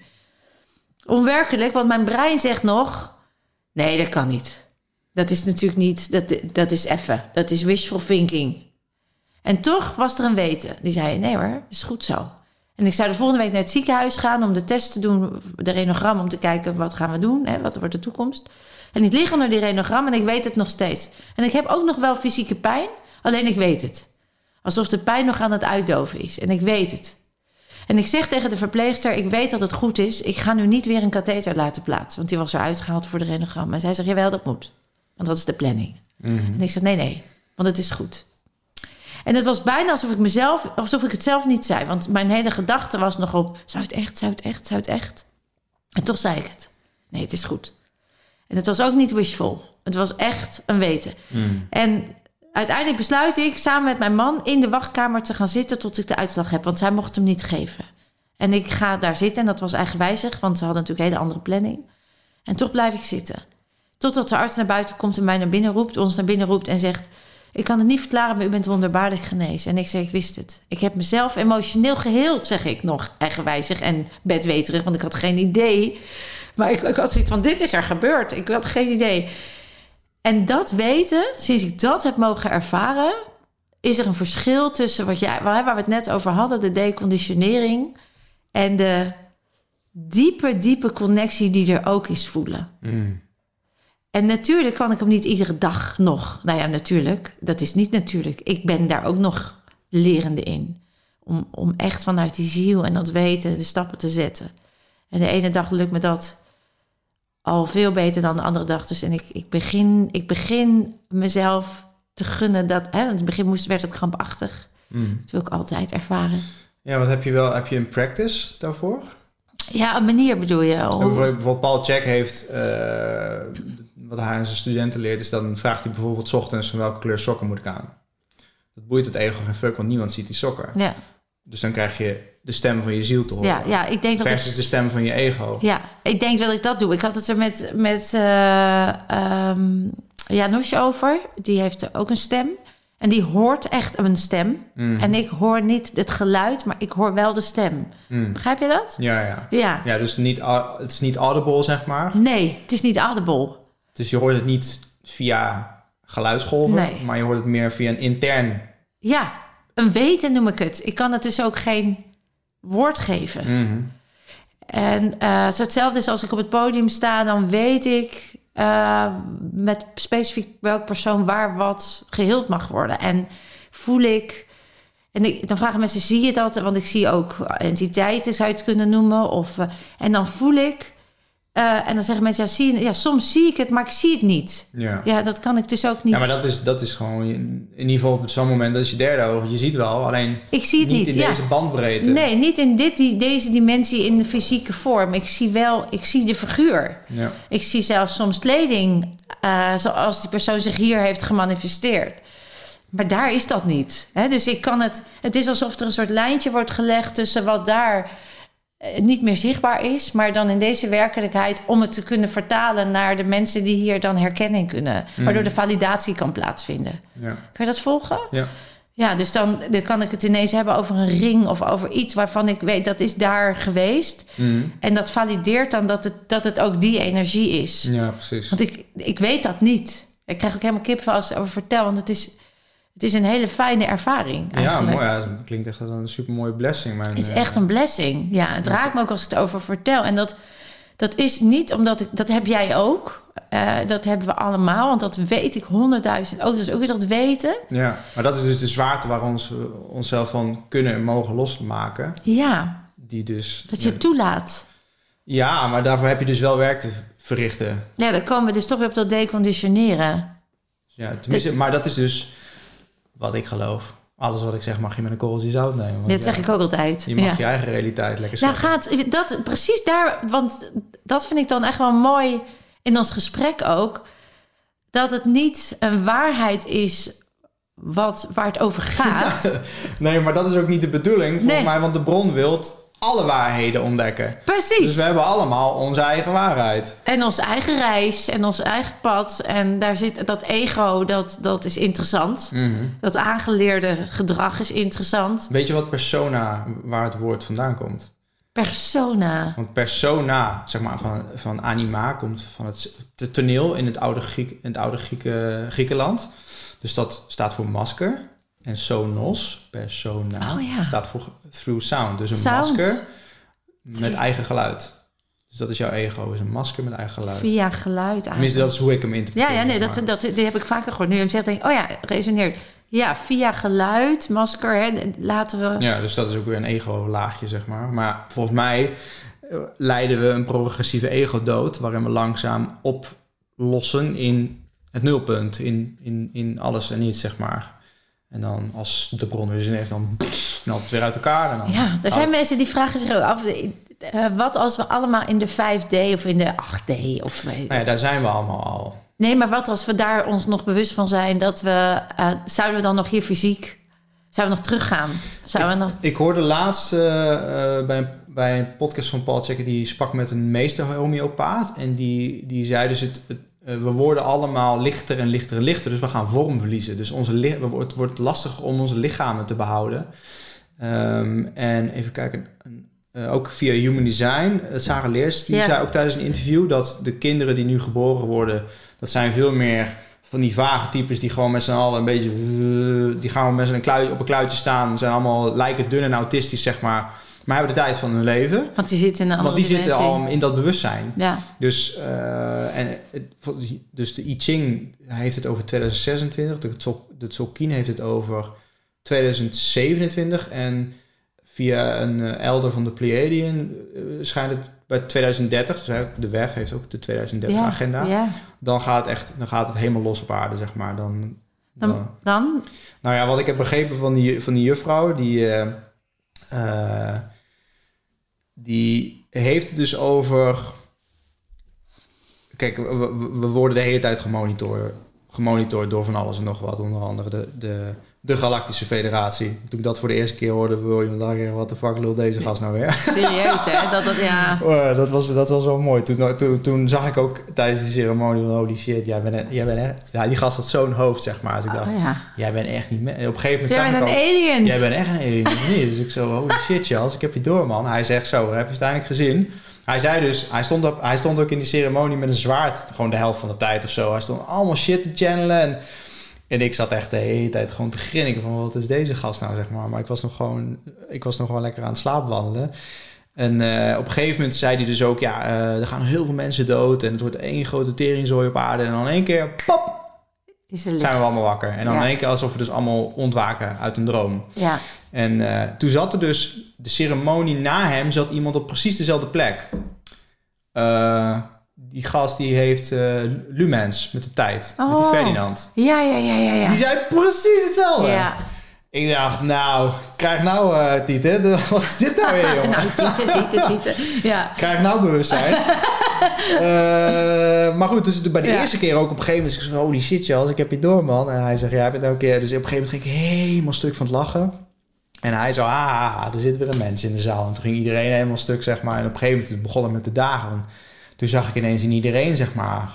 Onwerkelijk, want mijn brein zegt nog... Nee, dat kan niet. Dat is natuurlijk niet... Dat, dat is effen. Dat is wishful thinking. En toch was er een weten. Die zei, nee hoor, is goed zo. En ik zou de volgende week naar het ziekenhuis gaan... om de test te doen, de renogram... om te kijken, wat gaan we doen? Hè? Wat wordt de toekomst? En ik lig onder die renogram en ik weet het nog steeds. En ik heb ook nog wel fysieke pijn, alleen ik weet het. Alsof de pijn nog aan het uitdoven is. En ik weet het. En ik zeg tegen de verpleegster: Ik weet dat het goed is. Ik ga nu niet weer een katheter laten plaatsen. Want die was eruit gehaald voor de renogram. En zij zegt: Jawel, dat moet. Want dat is de planning. En ik zeg: Nee, nee, want het is goed. En het was bijna alsof ik mezelf, alsof ik het zelf niet zei. Want mijn hele gedachte was nog op: Zou het echt, zou het echt, zou het echt? En toch zei ik het. Nee, het is goed. En het was ook niet wishful. Het was echt een weten. En uiteindelijk besluit ik samen met mijn man in de wachtkamer te gaan zitten tot ik de uitslag heb. Want zij mocht hem niet geven. En ik ga daar zitten en dat was eigenwijzig, want ze hadden natuurlijk een hele andere planning. En toch blijf ik zitten. Totdat de arts naar buiten komt en mij naar binnen roept, ons naar binnen roept en zegt: Ik kan het niet verklaren, maar u bent wonderbaarlijk genezen. En ik zeg: Ik wist het. Ik heb mezelf emotioneel geheeld, zeg ik nog, eigenwijzig en bedweterig, want ik had geen idee. Maar ik, ik had zoiets van: Dit is er gebeurd. Ik had geen idee. En dat weten, sinds ik dat heb mogen ervaren, is er een verschil tussen wat jij, waar we het net over hadden, de deconditionering en de diepe, diepe connectie die er ook is voelen. En natuurlijk kan ik hem niet iedere dag nog. Nou ja, natuurlijk. Dat is niet natuurlijk. Ik ben daar ook nog lerende in. Om, om echt vanuit die ziel en dat weten de stappen te zetten. En de ene dag lukt me dat al veel beter dan de andere dag. Dus en ik, ik, begin, ik begin mezelf te gunnen dat. Hè, in het begin moest, werd het krampachtig. Dat wil ik altijd ervaren. Ja, wat heb je wel? Heb je een practice daarvoor? Ja, een manier bedoel je. Hoe- Bijvoorbeeld, bijvoorbeeld Paul Check heeft, eh, wat hij aan zijn studenten leert, is dan vraagt hij bijvoorbeeld 's ochtends van welke kleur sokken moet ik aan. Dat boeit het ego geen fuck, want niemand ziet die sokken. ja, Dus dan krijg je de stem van je ziel te horen. ja, ja, ik denk dat ik versus de stem van je ego. Ja, ik denk dat ik dat doe. Ik had het er met, met eh ehm, Janosje over. Die heeft ook een stem. En die hoort echt een stem. Mhm. En ik hoor niet het geluid, maar ik hoor wel de stem. Mm. Begrijp je dat? Ja, ja. Ja. Ja, dus niet, het is niet audible, zeg maar. Nee, het is niet audible. Dus je hoort het niet via geluidsgolven, Nee. maar je hoort het meer via een intern. Ja, een weten noem ik het. Ik kan het dus ook geen woord geven. Mhm. En eh zo hetzelfde is als ik op het podium sta, dan weet ik eh, met specifiek welk persoon waar wat geheeld mag worden. En voel ik. En ik, dan vragen mensen: zie je dat? Want ik zie ook entiteiten, zou je het kunnen noemen. Of, eh, en dan voel ik. Eh, en dan zeggen mensen: ja, zie ja, soms zie ik het, maar ik zie het niet. Ja. Ja, dat kan ik dus ook niet. Ja, maar dat is, dat is gewoon, in ieder geval op zo'n moment, dat is je derde oog. Je ziet wel, alleen ik zie het niet, niet. in ja. deze bandbreedte. Nee, niet in dit, die, deze dimensie in de fysieke vorm. Ik zie wel, ik zie de figuur. Ja. Ik zie zelfs soms kleding eh, zoals die persoon zich hier heeft gemanifesteerd. Maar daar is dat niet. Hè? Dus ik kan het. Het is alsof er een soort lijntje wordt gelegd tussen wat daar niet meer zichtbaar is, maar dan in deze werkelijkheid om het te kunnen vertalen naar de mensen die hier dan herkenning kunnen, waardoor de validatie kan plaatsvinden. Ja. Kan je dat volgen? Ja. Ja, dus dan, dan kan ik het ineens hebben over een ring of over iets waarvan ik weet dat is daar geweest. Mhm. En dat valideert dan dat het, dat het ook die energie is. Ja, precies. Want ik, ik weet dat niet. Ik krijg ook helemaal kipvel als ik over vertel, want het is, het is een hele fijne ervaring. Ja, mooi. Ja, klinkt echt als een super mooie blessing. Het is eh, echt een blessing. Ja, het raakt me ook als ik het over vertel. En dat, dat is niet omdat ik... Dat heb jij ook. Eh, dat hebben we allemaal. Want dat weet ik honderdduizend ook. Dus ook weer dat weten. Ja, maar dat is dus de zwaarte waar ons, we onszelf van kunnen en mogen losmaken. Ja, Die dus... dat je toelaat. Ja, maar daarvoor heb je dus wel werk te verrichten. Ja, dan komen we dus toch weer op dat deconditioneren. Ja, tenminste, maar dat is dus wat ik geloof. Alles wat ik zeg mag je met een korreltje zout nemen. ja, zeg ik ook altijd. Je mag ja. je eigen realiteit lekker Nou scheppen. gaat dat precies daar, want dat vind ik dan echt wel mooi in ons gesprek ook, dat het niet een waarheid is wat, waar het over gaat. Nee, maar dat is ook niet de bedoeling volgens Nee. mij. Want de bron wil alle waarheden ontdekken. Precies. Dus we hebben allemaal onze eigen waarheid. En onze eigen reis en ons eigen pad. En daar zit dat ego, dat, dat is interessant. Mhm. Dat aangeleerde gedrag is interessant. Weet je wat persona, waar het woord vandaan komt? Persona. Want persona, zeg maar, van, van anima, komt van het, het toneel in het oude, Griek, in het oude Grieke, Griekenland. Dus dat staat voor masker. En sonos, persona, Oh ja. staat voor through sound. Dus een Sound. masker met eigen geluid. Dus dat is jouw ego, is een masker met eigen geluid. Via geluid Tenminste, eigenlijk. dat is hoe ik hem interpreteer. Ja, ja, nee, maar- dat, dat, die heb ik vaker gehoord. Nu je hem zegt, denk ik, oh ja, resoneert. Ja, via geluid, masker, hè, laten we... Ja, dus dat is ook weer een ego-laagje, zeg maar. Maar volgens mij eh, leiden we een progressieve ego-dood... waarin we langzaam oplossen in het nulpunt. In, in, in alles en niets, zeg maar. En dan als de bron weer zin heeft, dan knalt het weer uit elkaar. En dan Ja, er zijn mensen die vragen zich ook af... eh, wat als we allemaal in de 5D of in de 8D of... Nou ja, daar zijn we allemaal al. Nee, maar wat als we daar ons nog bewust van zijn... dat we... eh, zouden we dan nog hier fysiek... Zouden we nog teruggaan? Zouden we nog... Ik hoorde laatst eh, bij, een, bij een podcast van Paul Checker... die sprak met een meester homeopaat. En die, die zei dus... Het, het, we worden allemaal lichter en lichter en lichter. Dus we gaan vorm verliezen. Dus onze het wordt lastig om onze lichamen te behouden. Ehm, en even kijken... een- eh, ook via Human Design. Uh, Sarah Leers die Ja. zei ook tijdens een interview... dat de kinderen die nu geboren worden... dat zijn veel meer van die vage types die gewoon met z'n allen een beetje... eh, die gaan met z'n op een kluitje staan. Zijn allemaal lijken dun en autistisch, zeg maar. Maar hebben de tijd van hun leven. Want die zitten in Want die zitten al in dat bewustzijn. Ja, Dus, eh, en, dus de I Ching heeft het over 2026. De, Tzol- de heeft het over 2027. En via een eh, elder van de Pleiadian eh, schijnt het bij 2030. Dus de WEF heeft ook de 2030 ja, agenda. Ja. Dan gaat, het echt, dan gaat het helemaal los op aarde, zeg maar. Dan, dan, Dan, dan? nou ja, wat ik heb begrepen van die, van die juffrouw, die, die heeft het dus over. Kijk, we, worden de hele tijd gemonitord, gemonitord door van alles en nog wat. Onder andere de, de, de Galactische Federatie. Toen ik dat voor de eerste keer hoorde, wil je dacht ik, wat de fuck lult deze gast nou weer? Serieus, hè? Dat, dat, ja. Oh, dat, was, dat was wel mooi. Toen, toen, toen zag ik ook tijdens die ceremonie holy shit, jij bent, jij bent echt... Ja, die gast had zo'n hoofd, zeg maar. Dus ik dacht, Oh, ja. jij bent echt niet... Op een gegeven moment Jij zag bent ik een al... alien. Jij bent echt een alien? Dus ik zo, holy shit Charles, ik heb je door man. Hij zegt zo, heb je het uiteindelijk gezien? Hij zei dus, hij stond, op, hij stond ook in die ceremonie met een zwaard, gewoon de helft van de tijd of zo. Hij stond allemaal shit te channelen en, en ik zat echt de hele tijd gewoon te grinniken van wat is deze gast nou, zeg maar. Maar ik was nog gewoon, ik was nog gewoon lekker aan het slaapwandelen. En eh, op een gegeven moment zei hij dus ook, ja, eh, er gaan heel veel mensen dood en het wordt één grote teringzooi op aarde. En dan in één keer, pop, zijn we allemaal wakker. En dan Ja. in één keer alsof we dus allemaal ontwaken uit een droom. Ja. En eh, toen zat er dus de ceremonie na hem, zat iemand op precies dezelfde plek. Eh, die gast die heeft eh, Lumens met de tijd, met die Oh. Ferdinand. Ja, ja, ja, ja, ja. Die zei precies hetzelfde. Ja. Ik dacht, nou, krijg nou, eh Tieten, wat is dit nou weer, jongen? Nou, tieten, tieten, tieten. Ja. Krijg nou bewustzijn. Eh, maar goed, dus bij de Ja. eerste keer ook op een gegeven moment... Ik zei, holy shit, Charles, ik heb je door, man. En hij zegt, ja, ik ben nou een keer... Dus op een gegeven moment ging ik helemaal stuk van het lachen. En hij zo, ah, er zit weer een mens in de zaal. En toen ging iedereen helemaal stuk, zeg maar. En op een gegeven moment begon het met de dagen. Toen zag ik ineens in iedereen, zeg maar,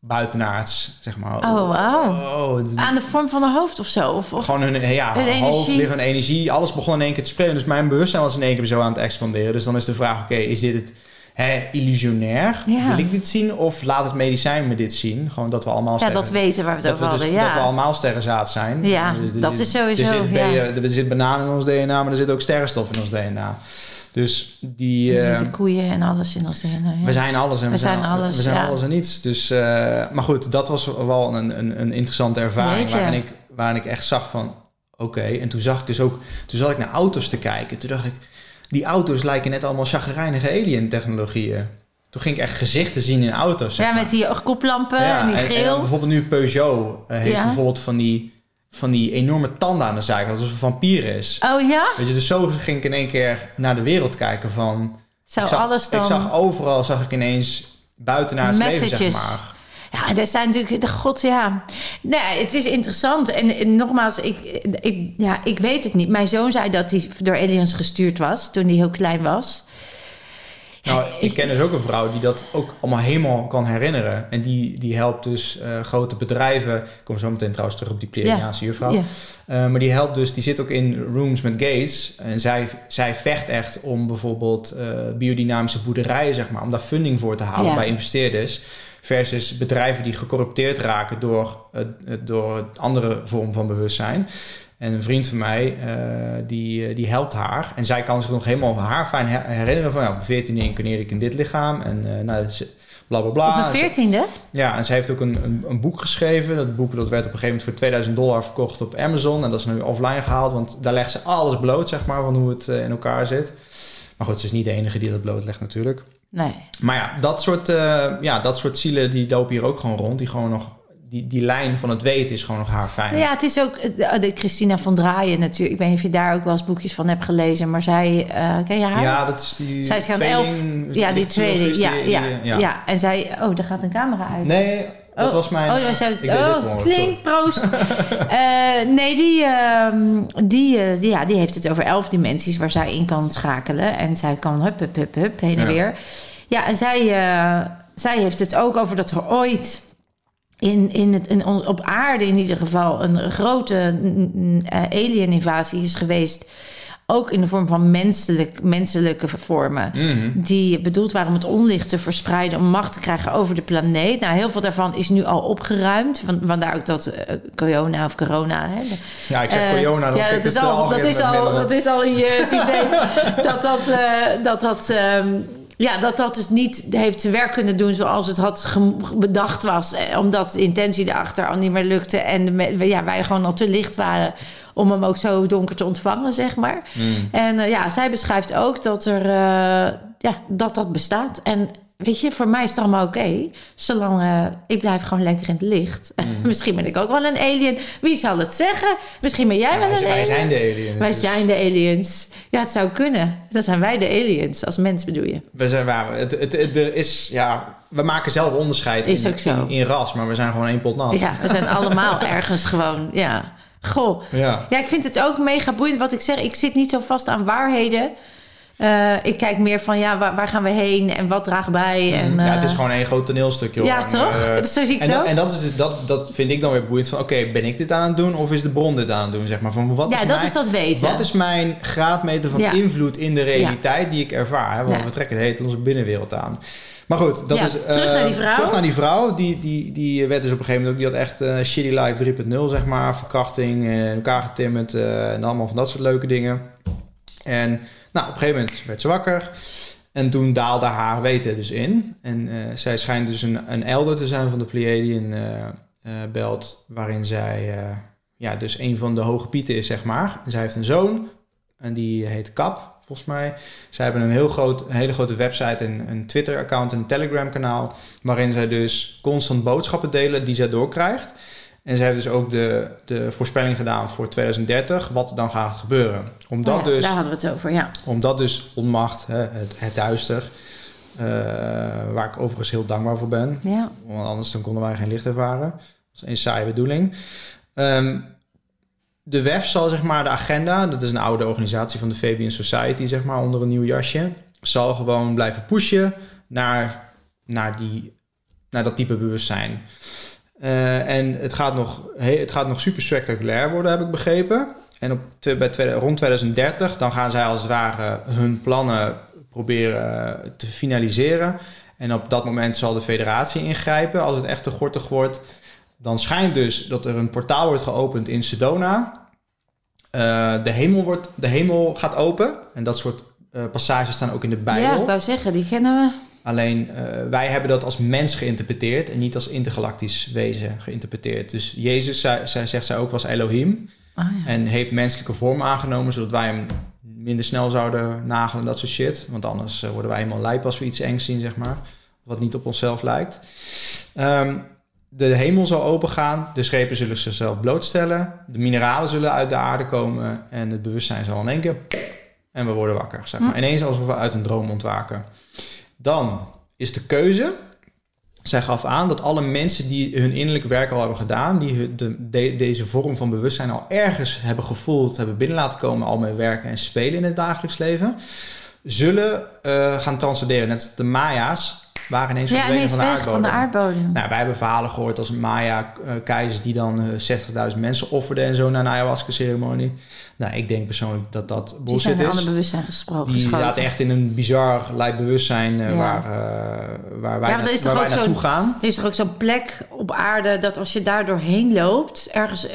buitenaards, zeg maar. Oh, wauw. Oh, Aan de vorm van een hoofd of zo? Of, of... gewoon hun ja, Hun hoofd, lichaam, energie. Alles begon in één keer te spelen. Dus mijn bewustzijn was in één keer zo aan het expanderen. Dus dan is de vraag, oké, is dit het hè, illusionair? Ja. Wil ik dit zien? Of laat het medicijn me dit zien? Gewoon dat we allemaal ja, sterren dat weten waar we het over dus, hadden. Ja. dat we allemaal sterrenzaad zijn. Ja, er dat is sowieso, Er zit, ja. er zit banaan in ons DNA, maar er zit ook sterrenstof in ons DNA. Dus die... er eh, zitten koeien en alles in ons DNA. Ja. we zijn alles en we, We zijn, zijn alles, we zijn ja. alles en niets. Dus, eh, maar goed, dat was wel een, een, een interessante ervaring waarin ik, waarin ik echt zag van, oké. En toen zag ik dus ook, toen zat ik naar auto's te kijken. Toen dacht ik, die auto's lijken net allemaal chagrijnige alien technologieën. Toen ging ik echt gezichten zien in auto's. zeg Ja, maar. met die koplampen Ja, en die en- grill. En, bijvoorbeeld nu Peugeot eh, heeft Ja. bijvoorbeeld van die, van die enorme tanden aan de zijkant, alsof het een vampier is. oh ja? Weet je, dus zo ging ik in één keer naar de wereld kijken van... Zou ik zag, alles dan... Ik zag overal, zag ik ineens buiten naar het leven, zeg maar. Ja, er zijn natuurlijk... De god, ja. Nee, het is interessant. En, en nogmaals, ik, ik, ja, ik weet het niet. Mijn zoon zei dat hij door aliens gestuurd was... toen hij heel klein was. Nou, ik ken dus ook een vrouw die dat ook allemaal helemaal kan herinneren. En die, die helpt dus eh, grote bedrijven. Ik kom zo meteen trouwens terug op die Pleiadiaanse juffrouw. Eh, maar die helpt dus, die zit ook in rooms met gates. En zij, zij vecht echt om bijvoorbeeld eh, biodynamische boerderijen, zeg maar, om daar funding voor te halen bij investeerders. Versus bedrijven die gecorrupteerd raken door, door andere vorm van bewustzijn. En een vriend van mij, eh, die, eh, die helpt haar. En zij kan zich nog helemaal haar fijn her- herinneren van... Ja, op de 14e incarneerde ik in dit lichaam. En eh nou, bla bla bla. Op een veertiende? Ja, en ze heeft ook een, een, een boek geschreven. Dat boek dat werd op een gegeven moment voor 2000 dollar verkocht op Amazon. En dat is nu offline gehaald, want daar legt ze alles bloot, zeg maar, van hoe het in elkaar zit. Maar goed, ze is niet de enige die dat blootlegt natuurlijk. Nee. Maar ja, dat soort, ja, dat soort zielen die lopen hier ook gewoon rond. Die gewoon nog, die, die lijn van het weten is gewoon nog haar fijn. Ja, het is ook eh, de Christina van Draaien natuurlijk. Ik weet niet of je daar ook wel eens boekjes van hebt gelezen. Maar zij, eh ken je haar? Ja, dat is die Zij is tweeling, elf. Ja, die tweede. Ja, die- ja, ja, En zij... Oh, daar gaat een camera uit. Nee, dat Oh, was mijn... Oh, was dit oh klink, proost. Eh, nee, die, ehm, die, eh, die, ja, die heeft het over elf dimensies waar zij in kan schakelen. En zij kan hup, hup, hup, hup, heen en Ja. weer. Ja, en zij, eh, zij heeft het ook over dat er ooit in, in het, in, op aarde in ieder geval een grote eh, alien-invasie is geweest. Ook in de vorm van menselijk, menselijke vormen. Mhm. Die bedoeld waren om het onlicht te verspreiden, om macht te krijgen over de planeet. Nou, heel veel daarvan is nu al opgeruimd. Van, vandaar ook dat eh, corona of corona. Hè, de- Ja, ik zeg eh, corona, dan ja, dat is, al, dat, is al, dat is al in je systeem. dat dat, dat, dat, ehm, ja, dat dat dus niet heeft zijn werk kunnen doen zoals het had bedacht was. eh, Omdat de intentie erachter al niet meer lukte. En de ja, wij gewoon al te licht waren om hem ook zo donker te ontvangen, zeg maar. Mm. En eh, ja, zij beschrijft ook dat er, eh, ja, dat, dat bestaat. En weet je, voor mij is het allemaal oké. zolang eh, ik blijf gewoon lekker in het licht. Misschien ben ik ook wel een alien. Wie zal het zeggen? Misschien ben jij Ja, wel wij, een wij alien. zijn de aliens. Wij dus zijn de aliens. Ja, het zou kunnen. Dan zijn wij de aliens. Als mens bedoel je. We zijn waar. Het, het, het- er is, ja, we maken zelf onderscheid in, in, in ras, maar we zijn gewoon één pot nat. Ja, we zijn allemaal ergens gewoon, ja. Goh. Ja. Ja, ik vind het ook mega boeiend wat ik zeg. Ik zit niet zo vast aan waarheden. Eh, ik kijk meer van, ja, waar, waar gaan we heen en wat draagt bij? En, ja, het is eh, gewoon één groot toneelstuk, joh. Ja, En, toch? eh, zo zie ik en, dat, en dat, is dus, dat, dat vind ik dan weer boeiend van, oké, ben ik dit aan het doen of is de bron dit aan het doen, zeg maar. Van, wat ja, is dat mijn, is dat weten. Wat is mijn graadmeter van Ja. invloed in de realiteit die ik ervaar? Hè? Want Ja. we trekken de hele onze binnenwereld aan. Maar goed, dat is... terug naar die vrouw. Terug naar die vrouw. Die, die, die werd dus op een gegeven moment ook... Die had echt Shitty Life 3.0, zeg maar. Verkrachting, in elkaar getimmerd en allemaal van dat soort leuke dingen. En nou, op een gegeven moment werd ze wakker. En toen daalde haar weten dus in. En eh, zij schijnt dus een, een elder te zijn van de Pleiadian eh eh, belt... waarin zij ja, dus een van de hoge pieten is, zeg maar. Zij heeft een zoon en die heet Kap, volgens mij. Zij hebben een, heel groot, een hele grote website en een Twitter-account en een Telegram-kanaal... waarin zij dus constant boodschappen delen die zij doorkrijgt... En zij heeft dus ook de, de voorspelling gedaan voor 2030, wat er dan gaat gebeuren. Omdat, Oh ja, dus, Daar hadden we het over, ja. omdat dus onmacht, hè, het, het duister, eh, waar ik overigens heel dankbaar voor ben, ja. want anders dan konden wij geen licht ervaren. Dat is een saaie bedoeling. Ehm, de WEF zal zeg maar de agenda, dat is een oude organisatie van de Fabian Society, zeg maar onder een nieuw jasje, zal gewoon blijven pushen naar, naar, die, naar dat type bewustzijn. Uh, en het gaat, nog, het gaat nog super spectaculair worden, heb ik begrepen. En op, bij, rond 2030, dan gaan zij als het ware hun plannen proberen te finaliseren. En op dat moment zal de federatie ingrijpen als het echt te gortig wordt. Dan schijnt dus dat er een portaal wordt geopend in Sedona. Uh, de, hemel wordt, de hemel gaat open. En dat soort passages staan ook in de Bijbel. Ja, ik wou zeggen, die kennen we. Alleen uh, wij hebben dat als mens geïnterpreteerd en niet als intergalactisch wezen geïnterpreteerd. Dus Jezus, zij, zij zegt zij ook, was Elohim. Ah, ja. En heeft menselijke vorm aangenomen, zodat wij hem minder snel zouden nagelen en dat soort shit. Want anders worden wij helemaal lijp als we iets engs zien, zeg maar. Wat niet op onszelf lijkt. Um, de hemel zal opengaan, de schepen zullen zichzelf blootstellen, de mineralen zullen uit de aarde komen en het bewustzijn zal in één keer en we worden wakker. Zeg maar. Hm. Ineens alsof we uit een droom ontwaken. Dan is de keuze. Zij gaf aan dat alle mensen die hun innerlijke werk al hebben gedaan, die de, deze vorm van bewustzijn al ergens hebben gevoeld, hebben binnen laten komen, al mee werken en spelen in het dagelijks leven, zullen uh, gaan transcenderen. Net als de Maya's waren ineens ja, verdwenen van, de aardbodem. van de aardbodem. Nou, wij hebben verhalen gehoord als een Maya-keizer die dan eh, 60.000 mensen offerde en zo naar een ayahuasca-ceremonie. Nou, ik denk persoonlijk dat dat bullshit is. Die zijn ander bewustzijn gesproken. Die gaat echt in een bizar lijp bewustzijn uh, waar, uh, waar wij, ja, na, waar wij naartoe gaan. Er is toch ook zo'n plek op aarde dat als je daar doorheen loopt, ergens... Uh,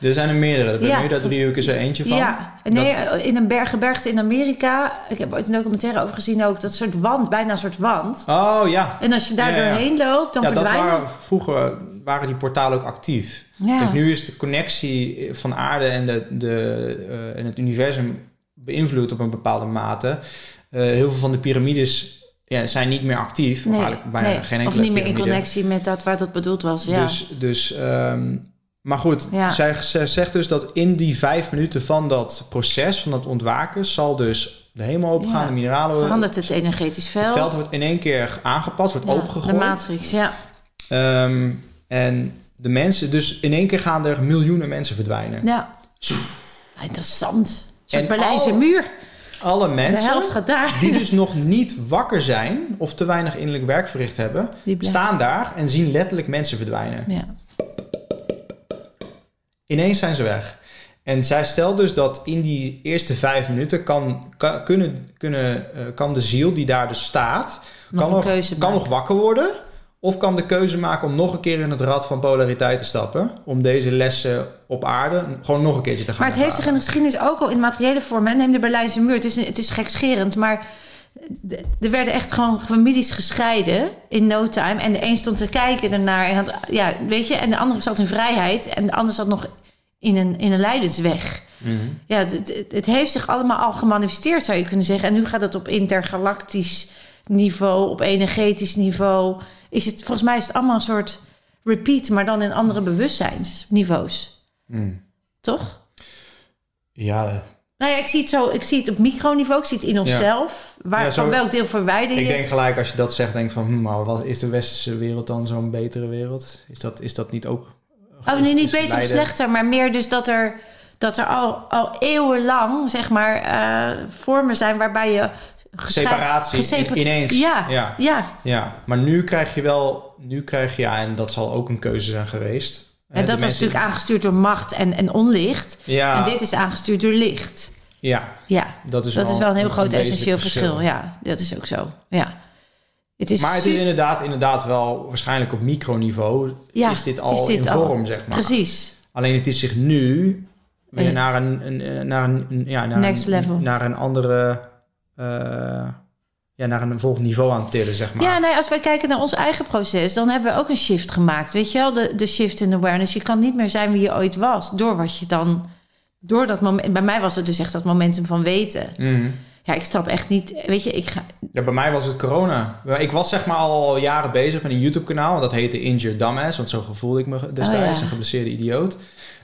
er zijn er meerdere. Er ben je daar drie uur is er eentje van. Ja, nee, in een berggebergte in Amerika. Ik heb ooit een documentaire over gezien ook. Dat soort wand, bijna een soort wand. Oh ja. En als je daar doorheen loopt, dan ja, verdwijnen... Dat waren, vroeger waren die portalen ook actief. Ja. Kijk, nu is de connectie van aarde en, de, de, uh, en het universum beïnvloed op een bepaalde mate. Uh, heel veel van de piramides ja, zijn niet meer actief. Nee, of eigenlijk bijna nee. geen enkele Of niet meer piramide. in connectie met dat waar dat bedoeld was. Ja. Dus, dus um, maar goed, ja. zij, zij zegt dus dat in die vijf minuten van dat proces, van dat ontwaken, zal dus de hemel opengaan, ja. de mineralen... Verandert het energetisch veld. Het veld wordt in één keer aangepast, wordt opengegooid. De matrix, ja. Um, en de mensen, dus in één keer gaan er miljoenen mensen verdwijnen. Ja. Interessant. Een Berlijnse muur. Alle mensen de helft gaat daar. die dus nog niet wakker zijn of te weinig innerlijk werk verricht hebben, staan daar en zien letterlijk mensen verdwijnen. Ja. Ineens zijn ze weg. En zij stelt dus dat in die eerste vijf minuten kan, kan, kunnen, kunnen, uh, kan de ziel die daar dus staat, nog kan, nog, kan nog wakker worden. Of kan de keuze maken om nog een keer in het rad van polariteit te stappen. Om deze lessen op aarde gewoon nog een keertje te gaan Maar het heeft zich in de geschiedenis ook al in materiële vorm. Neem de Berlijnse muur. Het is, het is gekscherend, maar er werden echt gewoon families gescheiden in no time. En de een stond te kijken ernaar. En, had, ja, weet je, en de andere zat in vrijheid. En de ander zat nog in een, in een lijdensweg. Mm Ja, het, het, het, heeft zich allemaal al gemanifesteerd, zou je kunnen zeggen. En nu gaat het op intergalactisch niveau, op energetisch niveau. Is het, volgens mij is het allemaal een soort repeat, maar dan in andere bewustzijnsniveaus. Mm. Toch? Ja, nou ja, ik zie het zo, ik zie het op microniveau, ik zie het in onszelf. Waar, ja, zo, van welk deel verwijder je? Ik denk gelijk als je dat zegt, denk van, hm, maar wat, is de westerse wereld dan zo'n betere wereld? Is dat, is dat niet ook... Oh nee, niet beter of slechter, maar meer dus dat er, dat er al, al eeuwenlang, zeg maar, uh, vormen zijn waarbij je... Separatie ineens. Ja, ja, ja. Ja, maar nu krijg je wel, nu krijg je, ja, en dat zal ook een keuze zijn geweest en dat was natuurlijk aangestuurd door macht en, en onlicht. Ja. En dit is aangestuurd door licht. Ja, ja. dat is dat wel, is wel een heel groot essentieel verschil. verschil. Ja, dat is ook zo. Ja. Het is maar het is inderdaad, inderdaad wel waarschijnlijk op microniveau ja, is dit al is dit in vorm, zeg maar. Precies. Alleen het is zich nu weer naar een, een, naar een, ja, naar Next een, level. naar een andere... Uh, ja, naar een volgend niveau aan tillen, zeg maar. Ja, nee, als wij kijken naar ons eigen proces, dan hebben we ook een shift gemaakt. Weet je wel, de, de shift in awareness. Je kan niet meer zijn wie je ooit was, door wat je dan... Door dat moment... Bij mij was het dus echt dat momentum van weten. Mm. Ja, ik stap echt niet... Weet je, ik ga... Ja, bij mij was het corona. Ik was zeg maar al jaren bezig met een YouTube-kanaal. Dat heette Injured Dumbass, want zo gevoelde ik me destijds. Oh, ja. Een geblesseerde idioot.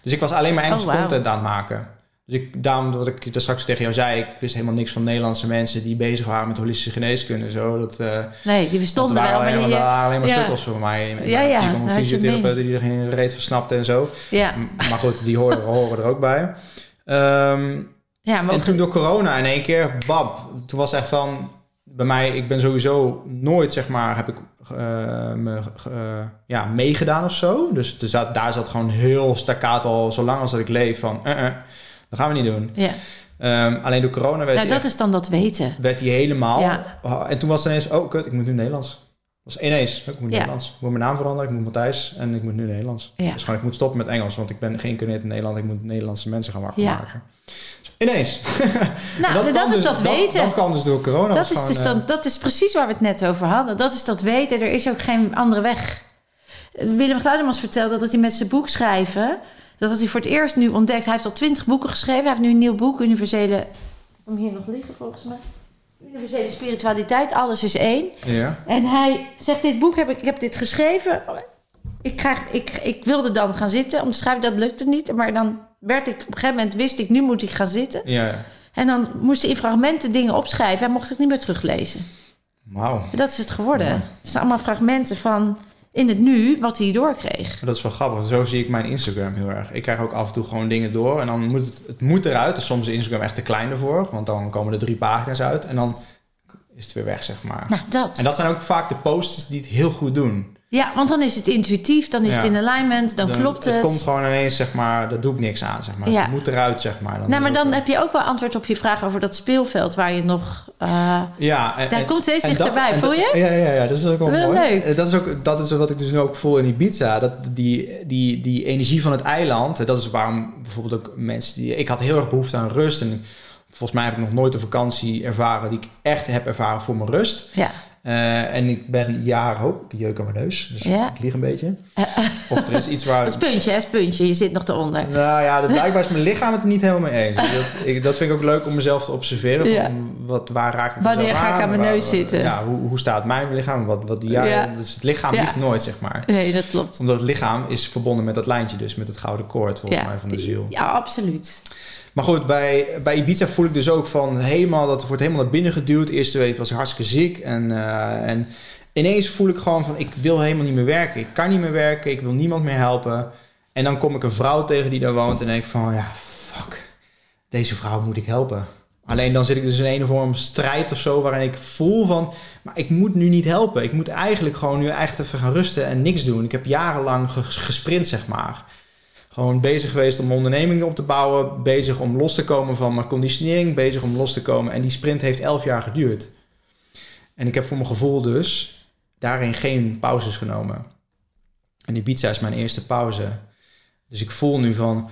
Dus ik was alleen maar Engelse oh, wow. content aan het maken. Dus ik, daarom dat ik dat straks tegen jou zei, ik wist helemaal niks van Nederlandse mensen die bezig waren met holistische geneeskunde. Zo, dat, uh, nee, die bestonden wel. maar die, waren alleen maar ja. sukkels voor mij. Ja, ja. Fysiotherapeuten die er geen reet van snapten en zo. Ja. Maar goed, die horen, horen er ook bij. Um, ja, maar en toen door corona in één keer, bab, toen was echt van bij mij, ik ben sowieso nooit, zeg maar, heb ik uh, me, uh, ja, meegedaan of zo. Dus er zat, daar zat gewoon heel staccato al, zolang als dat ik leef, van, uh, dat gaan we niet doen. Ja. Um, alleen door corona werd Ja, dat is dan dat weten. Werd hij helemaal. Ja. En toen was het ineens, oh kut, ik moet nu Nederlands. Dat was ineens, ik moet Ja. Nederlands. Ik moet mijn naam veranderen, ik moet Matthijs en ik moet nu Nederlands. Ja. Dus gewoon, ik moet stoppen met Engels, want ik ben geïncarneerd in Nederland. Ik moet Nederlandse mensen gaan wakker Ja. maken. Dus ineens. Nou, dat, is dus- dat weten. Dat, kwam dus door corona. Dat is, gewoon, dus eh, dan, dat is precies waar we het net over hadden. Dat is dat weten. Er is ook geen andere weg. Willem Gluidemans vertelde dat hij met zijn boek schrijven... dat had hij voor het eerst nu ontdekt. Hij heeft al twintig boeken geschreven. Hij heeft nu een nieuw boek, Universele... Ik heb hem hier nog liggen volgens mij. Universele spiritualiteit, alles is één. Ja. En hij zegt, dit boek heb ik, ik heb dit geschreven. Ik, krijg, ik, ik wilde dan gaan zitten om te schrijven, dat lukte niet. Maar dan werd ik, op een gegeven moment wist ik, nu moet ik gaan zitten. Ja. En dan moest hij in fragmenten dingen opschrijven. Hij mocht het niet meer teruglezen. Wauw. Dat is het geworden. Ja. Het zijn allemaal fragmenten van in het nu wat hij doorkreeg. Dat is wel grappig. Zo zie ik mijn Instagram heel erg. Ik krijg ook af en toe gewoon dingen door. En dan moet het, het moet eruit. Dus soms is Instagram echt te klein ervoor. Want dan komen er drie pagina's uit. En dan is het weer weg, zeg maar. Nou, dat. En dat zijn ook vaak de posts die het heel goed doen. Ja, want dan is het intuïtief, dan is Ja. het in alignment, dan, Dan- klopt het. Het komt gewoon ineens, zeg maar, daar doe ik niks aan, zeg maar. Ja. Het moet eruit, zeg maar. Dan nou, maar dan heb je ook wel antwoord op je vraag over dat speelveld waar je nog. eh, Ja, en, Daar en- komt steeds dat- dichterbij, voel dat- je? Ja, ja, ja, dat is ook wel, mooi. leuk. Eh, Dat is, ook, dat is wat ik dus nu ook voel in Ibiza. Dat die, die, die energie van het eiland. Dat is waarom bijvoorbeeld ook mensen die... Ik had heel erg behoefte aan rust. En volgens mij heb ik nog nooit een vakantie ervaren... die ik echt heb ervaren voor mijn rust. ja. Eh, en ik ben jaren ook... Ik jeuk aan mijn neus, dus Ja. ik lieg een beetje. Of er is iets waar... Is puntje, hè, puntje. Je zit nog eronder. Nou ja, blijkbaar is mijn lichaam het er niet helemaal mee eens. Dat, ik, dat vind ik ook leuk om mezelf te observeren. Ja. Van wat, waar raak ik Wanneer ga ik aan mijn Waar- neus zitten? Ja, hoe, hoe staat mijn lichaam? Wat, wat die, ja, Ja. Dus het lichaam Ja. liegt nooit, zeg maar. Nee, dat klopt. Omdat het lichaam is verbonden met dat lijntje, dus met het gouden koord, volgens mij, van de ziel. Ja, absoluut. Maar goed, bij, bij Ibiza voel ik dus ook van helemaal, dat wordt helemaal naar binnen geduwd. Eerste week was ik hartstikke ziek. En, eh, en ineens voel ik gewoon van, ik wil helemaal niet meer werken. Ik kan niet meer werken, ik wil niemand meer helpen. En dan kom ik een vrouw tegen die daar woont en denk van, ja, fuck. Deze vrouw moet ik helpen. Alleen dan zit ik dus in een of andere strijd of zo, waarin ik voel van, maar ik moet nu niet helpen. Ik moet eigenlijk gewoon nu echt even gaan rusten en niks doen. Ik heb jarenlang ges- gesprint, zeg maar. Gewoon bezig geweest om mijn onderneming op te bouwen. Bezig om los te komen van mijn conditionering. Bezig om los te komen. En die sprint heeft elf jaar geduurd. En ik heb voor mijn gevoel dus daarin geen pauzes genomen. En Ibiza is mijn eerste pauze. Dus ik voel nu van...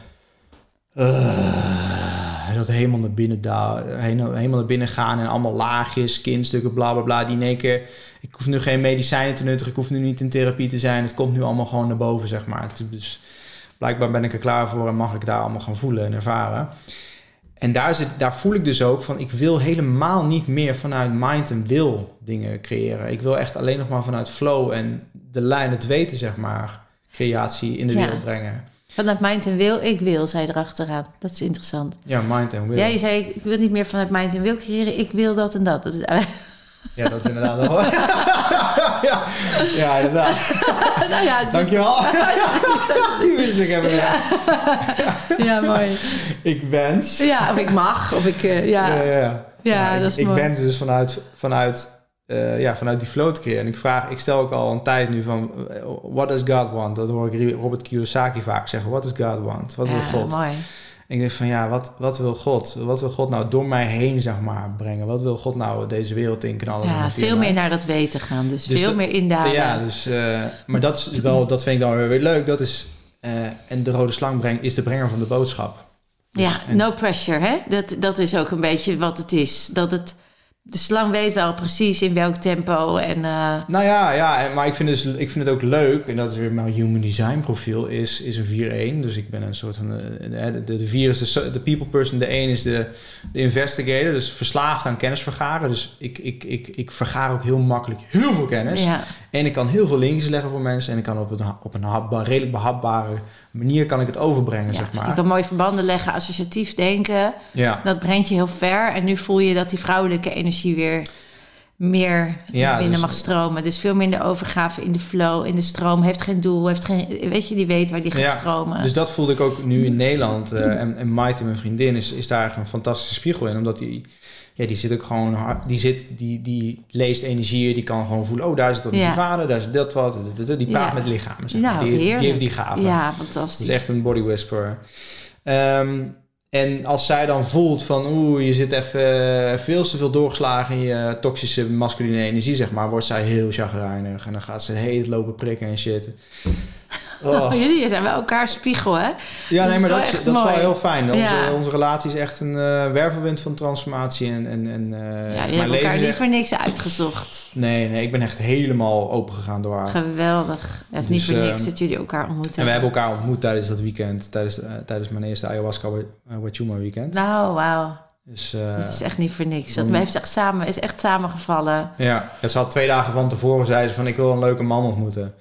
eh, dat helemaal naar binnen, helemaal naar binnen gaan en allemaal laagjes, kindstukken, bla bla bla. Die in één keer, ik hoef nu geen medicijnen te nuttigen, ik hoef nu niet in therapie te zijn. Het komt nu allemaal gewoon naar boven, zeg maar. Het- blijkbaar ben ik er klaar voor en mag ik daar allemaal gaan voelen en ervaren. En daar, zit, daar voel ik dus ook van, ik wil helemaal niet meer vanuit mind en wil dingen creëren. Ik wil echt alleen nog maar vanuit flow en de lijn, het weten, zeg maar, creatie in de Ja. wereld brengen. Vanuit mind en wil, ik wil, zei erachteraan. Dat is interessant. Ja, mind en will. Ja, je zei, ik wil niet meer vanuit mind en wil creëren. Ik wil dat en dat. dat is, Ja, dat is inderdaad wel. ja, ja, inderdaad. nou ja, Dankjewel. Die wist ik even. Ja. ja, mooi. Ik wens. Ja, of ik mag, of ik... eh, ja. ja, ja. Ja, ik, dat is ik mooi. wens dus vanuit, vanuit, eh, ja, vanuit die flow te creëren. En ik vraag, ik stel ook al een tijd nu van, eh, what does God want? Dat hoor ik Robert Kiyosaki vaak zeggen. What does God want? Wat wil Ja, God? mooi. En ik denk van, ja, wat, wat wil God? Wat wil God nou door mij heen, zeg maar, brengen? Wat wil God nou deze wereld inknallen? Ja, via veel meer naar dat weten gaan. Dus, Dus veel dat- meer indalen. Ja, dus, eh, maar dat is wel, dat vind ik dan weer, leuk. Dat is, eh, en de rode slang brengt, is de brenger van de boodschap. Dus- Ja, en- no pressure, hè? Dat, dat is ook een beetje wat het is. Dat het, de slang weet wel precies in welk tempo en... eh, Nou ja, ja maar ik vind, dus, ik vind het ook leuk, en dat is weer mijn human design profiel, is, is een 4-1. Dus ik ben een soort van, eh, de, de, de 4 is de people person, de 1 is de, de investigator, dus verslaafd aan kennis vergaren. Dus ik, ik, ik, ik vergaar ook heel makkelijk heel veel kennis. ja, En ik kan heel veel linkjes leggen voor mensen. En ik kan op een, op een hapba- redelijk behapbare manier kan ik het overbrengen, Ja, zeg Je maar. kan mooie verbanden leggen, associatief denken. Ja. Dat brengt je heel ver. En nu voel je dat die vrouwelijke energie weer meer Ja, binnen dus- mag stromen. Dus veel minder overgave in de flow, in de stroom. Heeft geen doel, heeft geen... Weet je, die weet waar die gaat Ja, stromen. Dus dat voelde ik ook nu in Nederland. eh, en, en Maite, mijn vriendin, is, is daar een fantastische spiegel in. Omdat die, ja, die zit ook gewoon die, zit, die, die leest energieën, die kan gewoon voelen, oh, daar zit wat Ja. die vader, daar zit dat wat. Die praat Ja. met lichamen, zeg maar. Nou, die, heeft die gave. Ja, Dat fantastisch. is echt een body whisperer. Ehm, en als zij dan voelt van, oeh, je zit even eh, veel te veel doorgeslagen in je toxische masculine energie, zeg maar, wordt zij heel chagrijnig. En dan gaat ze heet lopen prikken en shit. Oh. Oh, jullie zijn wel elkaar spiegel, hè? Ja, Dat nee, maar dat is, dat is wel heel fijn. Onze, Ja. onze relatie is echt een eh, wervelwind van transformatie. En, en, en, eh, Ja, jullie hebben leven elkaar niet echt- voor niks uitgezocht. Nee, nee, ik ben echt helemaal open gegaan door haar. Geweldig. Het is niet Dus, voor niks ehm, dat jullie elkaar ontmoeten. En we hebben elkaar ontmoet tijdens dat weekend. Tijdens, eh, tijdens mijn eerste ayahuasca Wachuma weekend. Nou, wauw. Dus Dat is echt niet voor niks. Dat dan- heeft echt samen, is echt samengevallen. ja, ja, ze had twee dagen van tevoren zei ze van ik wil een leuke man ontmoeten.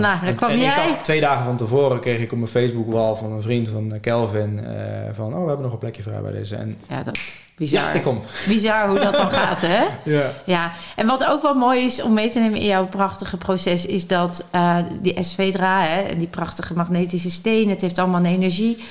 Nou, dan kwam en ik jij. had, twee dagen van tevoren kreeg ik op mijn Facebook wal van een vriend van eh, Kelvin eh, van oh we hebben nog een plekje vrij bij deze. En Ja, dat bizar. ja, ik kom. Bizar hoe dat dan gaat, hè? Ja. Ja, en wat ook wel mooi is om mee te nemen in jouw prachtige proces, is dat eh, die Esvedra, hè, en die prachtige magnetische stenen, het heeft allemaal een energie.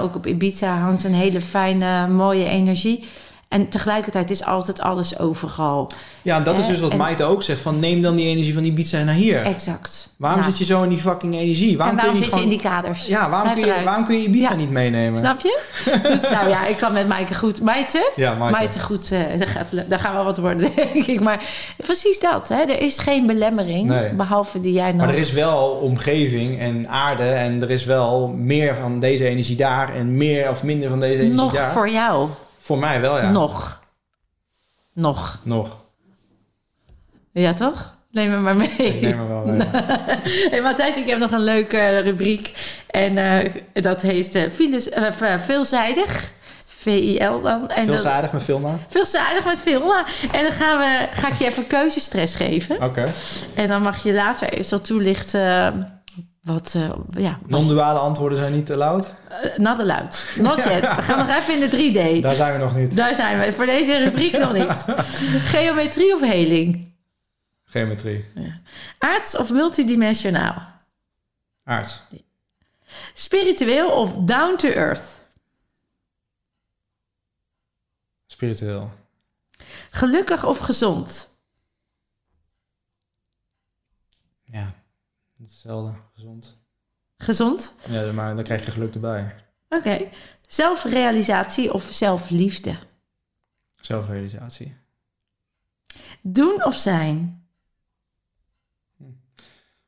Ook op Ibiza hangt een hele fijne, mooie energie. En tegelijkertijd is altijd alles overal. Ja, en dat is dus wat En- Maite ook zegt: van neem dan die energie van die pizza naar hier. Exact. Waarom zit je zo in die fucking energie? Waarom, en waarom kun zit je je niet in die kaders? Ja, waarom kun, je, waarom kun je Ja. niet meenemen? Snap je? dus nou ja, ik kan met Maaike goed. Maite? Ja, Maite. Maite goed, eh daar, gaat, daar gaan wel wat worden, denk ik. Maar precies dat, hè? er is geen belemmering, Nee. behalve die jij nog... Maar er is wel omgeving en aarde en er is wel meer van deze energie daar en meer of minder van deze energie nog daar. voor jou. Voor mij wel, ja. Nog. Nog. Nog. Ja, toch? Neem me maar mee. Ik neem er wel mee. Hey, Matthijs, ik heb nog een leuke rubriek. En eh, dat heet eh, files- eh, eh, veelzijdig. V-I-L dan. En Veelzijdig met filmen. veelzijdig met veel. En dan gaan we, ga ik je even keuzestress geven. Oké. En dan mag je later even toelichten eh, wat, eh ja, Non-duale antwoorden zijn niet allowed. uh, not allowed. Not yet. We gaan nog even in de 3D. Daar zijn we nog niet. Daar zijn we. Voor deze rubriek nog niet. Geometrie of heling? Geometrie. Aards of multidimensionaal? Aards. Spiritueel of down to earth? Spiritueel. Gelukkig of gezond? Ja. Hetzelfde. Gezond. Ja, maar dan krijg je geluk erbij. Oké. Zelfrealisatie of zelfliefde? Zelfrealisatie. Doen of zijn?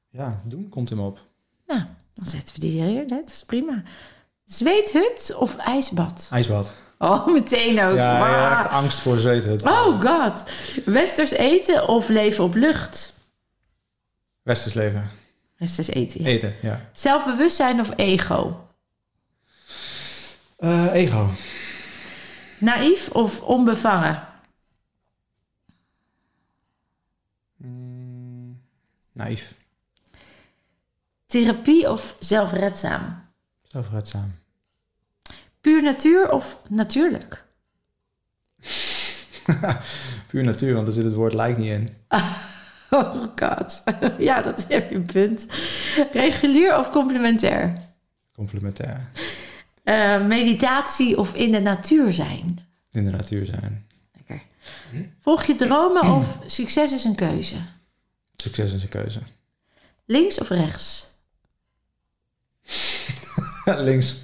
Ja, doen komt hem op. Nou, dan zetten we die hier. Dat is prima. Zweethut of ijsbad? IJsbad. Oh, meteen ook. Ja, Wauw. ja, echt angst voor zweethut. Oh god. Westers eten of leven op lucht? Westers leven. Westers eten. ja. Eten, ja. Zelfbewustzijn of ego? Eh, ego. Naïef of onbevangen? Mm, naïef. Therapie of zelfredzaam? Zelfredzaam. Puur natuur of natuurlijk? Puur natuur, want er zit het woord lijkt niet in. Oh god. Ja, dat heb je een punt. Regulier of complementair? Complementair. Eh, meditatie of in de natuur zijn? In de natuur zijn. Lekker. Volg je dromen of succes is een keuze? Succes is een keuze. Links of rechts? Links.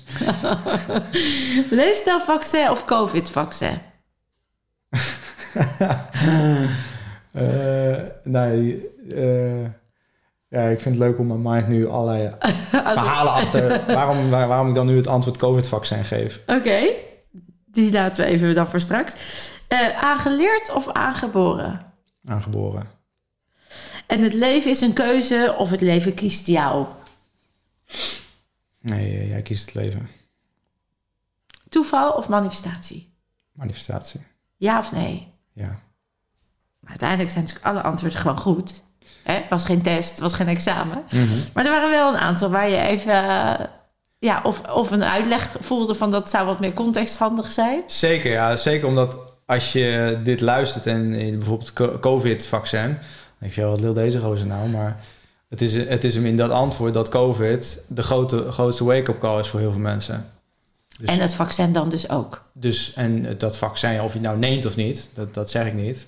Leefstijlvaccin of covid-vaccin? Eh, nee, eh, ja, ik vind het leuk om mijn mind nu allerlei verhalen achter... Waarom, waar- waarom ik dan nu het antwoord COVID-vaccin geef. Oké, die laten we even dan voor straks. Eh, aangeleerd of aangeboren? Aangeboren. En het leven is een keuze of het leven kiest jou? Nee, jij kiest het leven. Toeval of manifestatie? Manifestatie. Ja of nee? Ja. Maar uiteindelijk zijn natuurlijk alle antwoorden gewoon goed. Het was geen test, het was geen examen. Mhm. Maar er waren wel een aantal waar je even... ja, of, of een uitleg voelde van dat zou wat meer contexthandig zijn. Zeker, ja. Zeker omdat als je dit luistert en bijvoorbeeld co- COVID-vaccin... dan denk je, wel, wat wil deze gozer nou? Maar het is, het is hem in dat antwoord dat COVID de grote, grootste wake-up call is voor heel veel mensen. Dus, En het vaccin dan dus ook. dus, en dat vaccin, of je het nou neemt of niet, dat, dat zeg ik niet.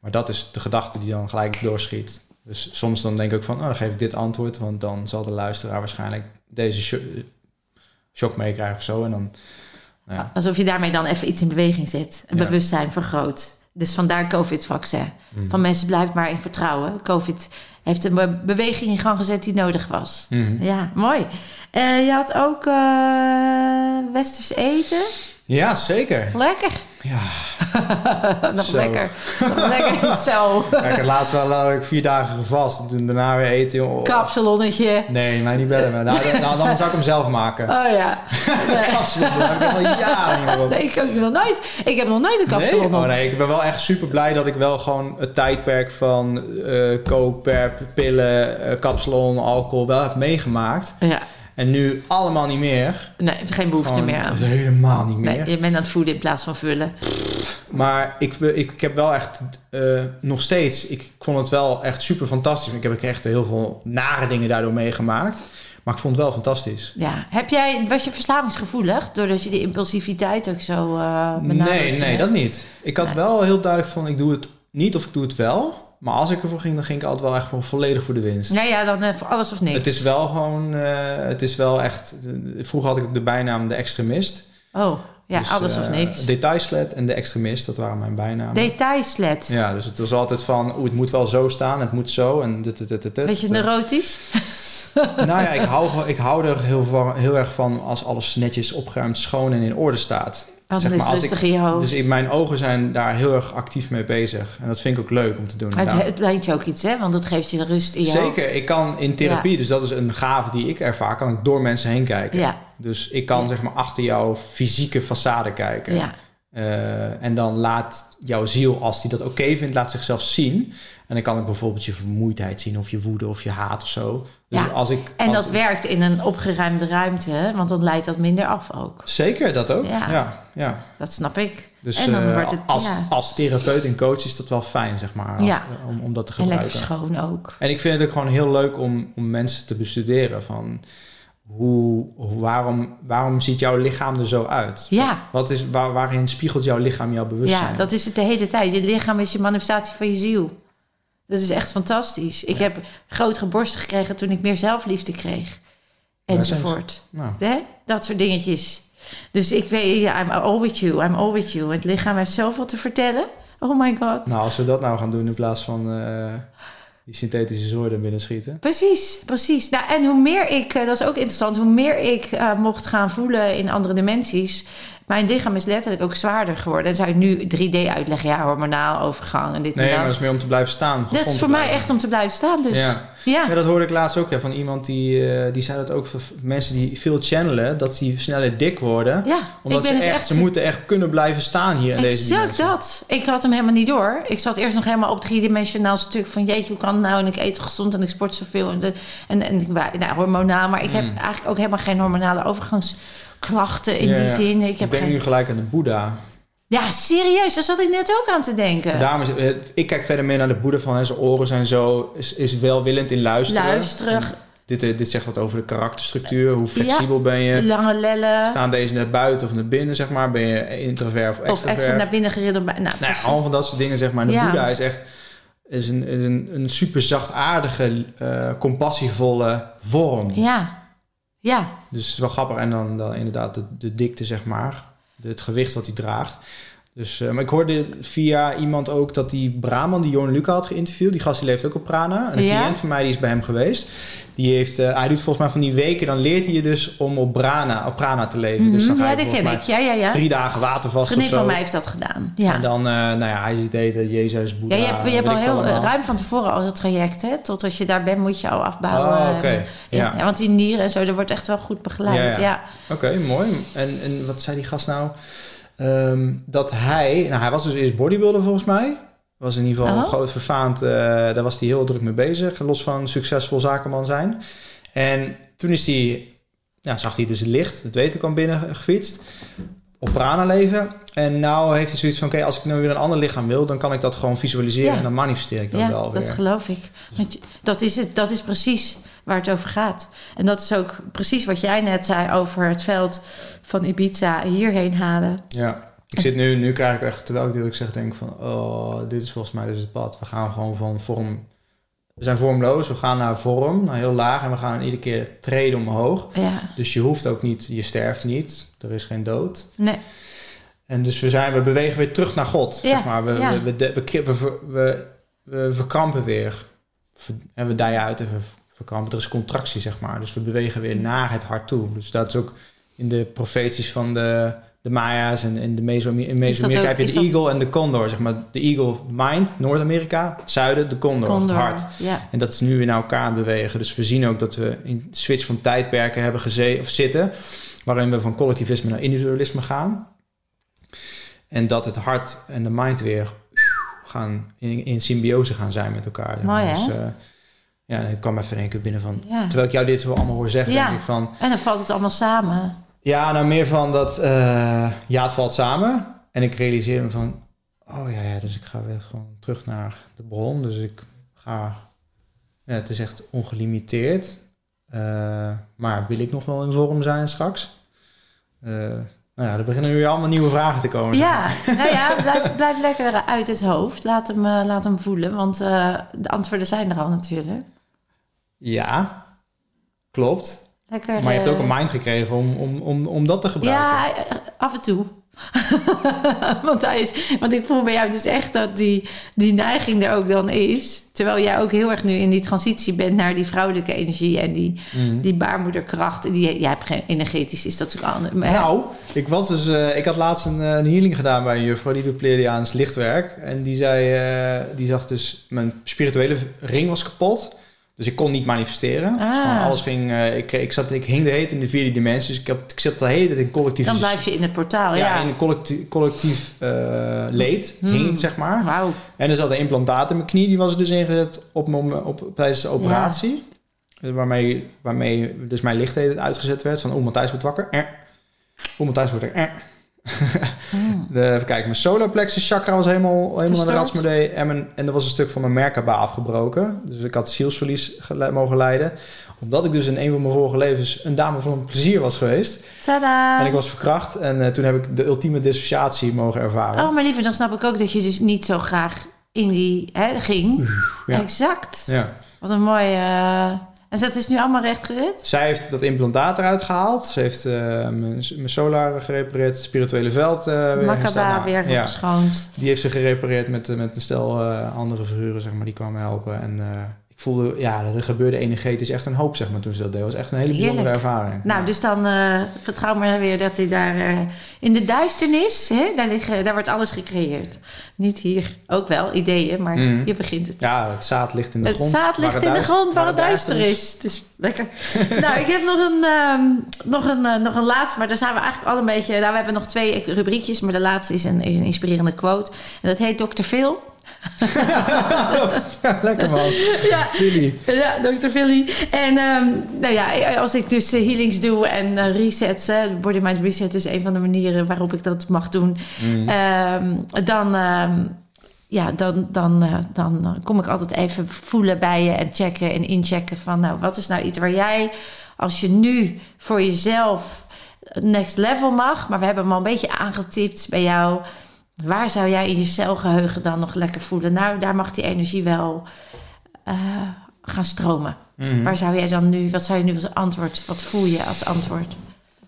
Maar dat is de gedachte die dan gelijk doorschiet. Dus soms dan denk ik ook van, oh, dan geef ik dit antwoord... want dan zal de luisteraar waarschijnlijk deze sho- shock meekrijgen of zo. En dan, nou ja. Alsof je daarmee dan even iets in beweging zet. Een Ja. bewustzijn vergroot. Dus vandaar COVID-vaccin. Mhm. Van mensen blijf maar in vertrouwen. COVID heeft een be- beweging in gang gezet die nodig was. Mhm. Ja, mooi. Eh, je had ook eh, westers eten. Ja, zeker. Lekker. Ja, Nog Zo. lekker. Nog lekker. Zo. Ja, ik had laatst wel had ik vier dagen gevast. En toen daarna weer eten. joh. Kapsalonnetje. Nee, mij niet bellen. Nou, dan, nou, dan zou ik hem zelf maken. Oh ja. Kapsalon, ik al jaren op. Nee, ik ook nog nooit. Ik heb nog nooit een kapsalon Nee? Oh nee, ik ben wel echt super blij dat ik wel gewoon het tijdperk van eh coke, pep, pillen, eh, kapsalon, alcohol wel heb meegemaakt. Ja. En nu allemaal niet meer. Nee, geen behoefte Gewoon meer aan. Helemaal niet meer. Nee, je bent aan het voeden in plaats van vullen. Maar ik, ik, ik heb wel echt eh, nog steeds, ik vond het wel echt super fantastisch. Ik heb echt heel veel nare dingen daardoor meegemaakt. Maar ik vond het wel fantastisch. Ja. Heb jij, was je verslavingsgevoelig? Doordat je die impulsiviteit ook zo uh, benadrukt Nee, nee, hebt? dat niet. Ik had Nee. wel heel duidelijk van, ik doe het niet of ik doe het wel. Maar als ik ervoor ging, dan ging ik altijd wel echt gewoon volledig voor de winst. Nee, ja, dan eh, voor alles of niks. Het is wel gewoon, eh, het is wel echt... vroeger had ik ook de bijnaam de extremist. Oh, ja, Dus, alles of eh, niks. Detailslet en de extremist, dat waren mijn bijnamen. Detailslet. Ja, dus het was altijd van, oeh, het moet wel zo staan, het moet zo en dit, dit, dit, dit. dit. Beetje neurotisch. Nou ja, ik hou, ik hou er heel, van, heel erg van als alles netjes opgeruimd, schoon en in orde staat. Als Zeg maar, ik- rustig in je hoofd. Dus in mijn ogen zijn daar heel erg actief mee bezig. En dat vind ik ook leuk om te doen. het, het brengt je ook iets, hè? Want het geeft je rust in je Zeker, hoofd. ik kan in therapie, dus dat is een gave die ik ervaar, kan ik door mensen heen kijken. Ja, Dus ik kan Ja. zeg maar achter jouw fysieke façade kijken. ja. Eh, en dan laat jouw ziel, als die dat oké vindt, laat zichzelf zien. En dan kan ik bijvoorbeeld je vermoeidheid zien, of je woede, of je haat of zo. Dus Ja, als ik, En dat werkt in een opgeruimde ruimte, want dan leidt dat minder af ook. Zeker, dat ook. Ja. Ja, ja. Dat snap ik. Dus En dan eh, wordt het- als, ja. als therapeut en coach is dat wel fijn, zeg maar, als- om, om dat te En lekker gebruiken. schoon ook. En ik vind het ook gewoon heel leuk om, om mensen te bestuderen van hoe, waarom, waarom ziet jouw lichaam er zo uit? Ja. Wat is, waar, waarin spiegelt jouw lichaam jouw bewustzijn? Ja, dat is het de hele tijd. Je lichaam is je manifestatie van je ziel. Dat is echt fantastisch. Ik heb grotere borsten gekregen toen ik meer zelfliefde kreeg. Enzovoort. Nou, Hè? Dat soort dingetjes. Dus ik weet, ja, I'm all with you, I'm all with you. Het lichaam heeft zoveel te vertellen. Oh my god. nou, als we dat nou gaan doen in plaats van eh, die synthetische zoorden binnenschieten. Precies, precies. Nou, en hoe meer ik, eh, dat is ook interessant, hoe meer ik eh, mocht gaan voelen in andere dimensies. Mijn lichaam is letterlijk ook zwaarder geworden. Dan zou ik nu 3D uitleggen, ja, hormonaal overgang en dit Nee, en maar dat. dat is meer om te blijven staan. Dat is voor mij echt om te blijven staan. Dus ja, Ja. ja. Ja, dat hoorde ik laatst ook ja, van iemand die, eh, die zei dat ook voor mensen die veel channelen, dat die sneller dik worden. Omdat ik ze dus echt, echt. ze moeten echt kunnen blijven staan hier in deze dimensie. dat. Ik had hem helemaal niet door. Ik zat eerst nog helemaal op driedimensionaal stuk van jeetje, hoe kan het nou? En ik eet gezond en ik sport zoveel. En, de, en, en nou, hormonaal. Maar ik heb eigenlijk ook helemaal geen hormonale overgangsklachten in die zin. Ik Ik heb denk geen... nu gelijk aan de Boeddha. Ja, serieus. Daar zat ik net ook aan te denken. Daarom is, eh, ik kijk verder meer naar de Boeddha van hè, zijn oren zijn zo, is, is welwillend in luisteren. Luisteren, En Dit, eh, dit zegt wat over de karakterstructuur. Hoe flexibel ben je? lange lellen. Staan deze naar buiten of naar binnen, zeg maar? Ben je introvert of Of extrovert? extra naar binnen geriddeld. bij- Nou, Nou, ja, allemaal van dat soort dingen, zeg maar. En de Ja. Boeddha is echt is een, is een, een super zachtaardige, eh compassievolle vorm. Ja, ja. Dus het is wel grappig. En dan, dan inderdaad de, de dikte, zeg maar. Het gewicht wat hij draagt. Dus, eh, maar ik hoorde via iemand ook dat die Brahman, die Jorn Luca had geïnterviewd. Die gast die leeft ook op Prana. En een Ja. cliënt van mij die is bij hem geweest. Die heeft, eh, hij doet volgens mij van die weken, dan leert hij je dus om op Prana, op Prana te leven. Dus dan Mhm, ga ja, dat ken ik. Ja, ja, ja. drie dagen watervast zo. van mij heeft dat gedaan. Ja. En dan, eh, nou ja, hij ziet eten, Jezus, Ja, Boeddha, je hebt, je hebt al heel allemaal. ruim van tevoren al het traject, hè? Tot als je daar bent, moet je al afbouwen. Oh, oké. Ja. Ja. Ja, want die nieren en zo, dat wordt echt wel goed begeleid. Ja, Ja, ja. Oké, mooi. En, en wat zei die gast nou? Ehm, dat hij, nou hij was dus eerst bodybuilder volgens mij. Was in ieder geval Oh. groot verfaand. eh, daar was hij heel druk mee bezig. Los van succesvol zakenman zijn. En toen is hij, ja, zag hij dus het licht, het weten kwam binnen gefietst. Op prana leven. En nou heeft hij zoiets van: oké, als ik nou weer een ander lichaam wil, dan kan ik dat gewoon visualiseren Ja. en dan manifesteer ik dat ja, wel weer. dat geloof ik. Dat is het. Dat is precies waar het over gaat. En dat is ook precies wat jij net zei over het veld van Ibiza hierheen halen. Ja. Ik zit nu, nu krijg ik echt, terwijl ik dit ook zeg, denk van, oh, dit is volgens mij dus het pad. We gaan gewoon van vorm, we zijn vormloos, we gaan naar vorm, naar heel laag en we gaan iedere keer treden omhoog. Ja, Dus je hoeft ook niet, je sterft niet, er is geen dood. nee. En dus we, zijn, we bewegen weer terug naar God, Ja, zeg maar. We, ja. we, we, we, we, we, weer. En we dijen uit en Er is contractie, zeg maar. Dus we bewegen weer naar het hart toe. Dus dat is ook in de profeties van de, de Maya's en in de Meso in Mesoamerika ook- heb je de dat- eagle en de condor, zeg maar. De eagle mind, Noord-Amerika, het zuiden, de condor, Condor. het hart. Ja. En dat is nu weer naar elkaar bewegen. Dus we zien ook dat we in switch van tijdperken hebben gezeten of zitten, waarin we van collectivisme naar individualisme gaan. En dat het hart en de mind weer gaan in, in symbiose gaan zijn met elkaar. Mooi? Dus, eh, ja, ik kwam even in één keer binnen van. Ja. Terwijl ik jou dit zo allemaal hoor zeggen, Ja. denk ik van. En dan valt het allemaal samen. Ja, nou meer van dat. eh, ja, het valt samen. En ik realiseer me van. Oh ja, ja, dus ik ga weer gewoon terug naar de bron. Dus ik ga. Ja, het is echt ongelimiteerd. Eh, maar wil ik nog wel in vorm zijn straks? Eh, nou ja, er beginnen nu allemaal nieuwe vragen te komen. zeg maar. Ja, nou ja, blijf, blijf lekker uit het hoofd. Laat hem, laat hem voelen, want de antwoorden zijn er al natuurlijk. Ja, klopt. Lekker, Maar je hebt ook eh, een mind gekregen om, om, om, om dat te gebruiken. Ja, eh, af en toe. want, hij is, want ik voel bij jou dus echt dat die, die neiging er ook dan is. Terwijl jij ook heel erg nu in die transitie bent naar die vrouwelijke energie en die, Mhm. die baarmoederkracht. Die, jij hebt geen energetisch, is dat natuurlijk anders. Nou, ik was dus, eh, ik had laatst een, een healing gedaan bij een juffrouw die doet Pleiadiaans lichtwerk. En die zei, die zag dus, mijn spirituele ring was kapot. Dus ik kon niet manifesteren. Ah. alles ging, eh, ik, ik, zat, ik hing de hele in de vierde dimensie. Dus ik, had, ik zat de hele tijd in collectief... dan blijf je in het portaal, ja. ja, in een collectief, collectief eh, leed, Hmm. hing zeg maar. Wauw. En er zat een implantaat in mijn knie, die was er dus ingezet op, mom- op, tijdens de operatie. Dus Waarmee, waarmee dus mijn licht uitgezet werd van, oh, Matthijs wordt wakker. Eh. Oh, Matthijs wordt er. Eh. Hmm. De, even kijken, mijn solar plexus chakra was helemaal, helemaal naar de ratsmodee. En, mijn, en er was een stuk van mijn Merkaba afgebroken. Dus ik had zielsverlies gele- mogen lijden. Omdat ik dus in een van mijn vorige levens een dame van plezier was geweest. Tadaa. En ik was verkracht. En eh, toen heb ik de ultieme dissociatie mogen ervaren. Oh, maar liever, dan snap ik ook dat je dus niet zo graag in die hè, ging. Ja. Exact. Ja. Wat een mooie... eh, En dat is nu allemaal rechtgezet? Zij heeft dat implantaat eruit gehaald. Ze heeft eh, mijn, mijn solar gerepareerd, het spirituele veld eh weer. Makaba Nou, weer ja, die heeft ze gerepareerd met, met een stel eh, andere figuren, zeg maar, die kwamen helpen. En eh, voelde, ja, er gebeurde energetisch echt een hoop, zeg maar, toen ze dat deed. Het was echt een hele bijzondere Heerlijk. ervaring. Nou, Ja. dus dan eh, vertrouw maar weer dat hij daar eh, in de duisternis, hè, daar, liggen, daar wordt alles gecreëerd. Niet hier. Ook wel ideeën, maar Mhm. je begint het. Ja, het zaad ligt in de het grond. zaad waar ligt het in de grond waar het duister duister is. Dus lekker. nou, ik heb nog een, ehm, nog, een, eh, nog een laatste, maar daar zijn we eigenlijk al een beetje... Nou, we hebben nog twee rubriekjes, maar de laatste is een, is een inspirerende quote. En dat heet Dr. Phil. Lekker man. ja, Jullie. Ja, Dr. Philly. En ehm, nou ja, als ik dus eh, healings doe en eh, resets, body mind reset is een van de manieren waarop ik dat mag doen. Mm. Ehm, dan, ehm, ja, dan, dan, eh, dan kom ik altijd even voelen bij je en checken en inchecken van, nou, wat is nou iets waar jij, als je nu voor jezelf next level mag, maar we hebben hem al een beetje aangetipt bij jou. Waar zou jij in je celgeheugen dan nog lekker voelen? Nou, daar mag die energie wel eh, gaan stromen. Mhm. Waar zou jij dan nu, wat zou je nu als antwoord, wat voel je als antwoord?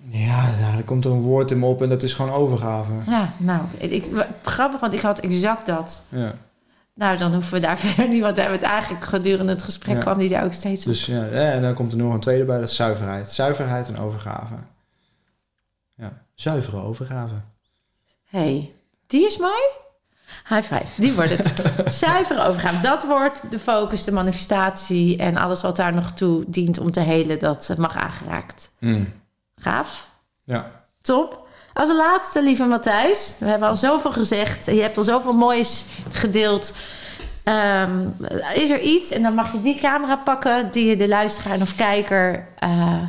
Ja, ja, er komt een woord in me op en dat is gewoon overgave. Ja, nou, ik, grappig, want ik had exact dat. Ja. Nou, dan hoeven we daar verder niet, want hebben het eigenlijk gedurende het gesprek Ja. kwam die daar ook steeds op. Dus ja, en dan komt er nog een tweede bij, dat is zuiverheid. Zuiverheid en overgave. Ja, zuivere overgave. hey, die is mooi. High five, die wordt het. Zuiver overgaan. Dat wordt de focus, de manifestatie en alles wat daar nog toe dient om te helen, dat eh, mag aangeraakt. Mm. Gaaf. Ja. Top. Als laatste, lieve Matthijs. We hebben al zoveel gezegd. Je hebt al zoveel moois gedeeld. Ehm, is er iets, en dan mag je die camera pakken... die je de luisteraar of kijker... Uh,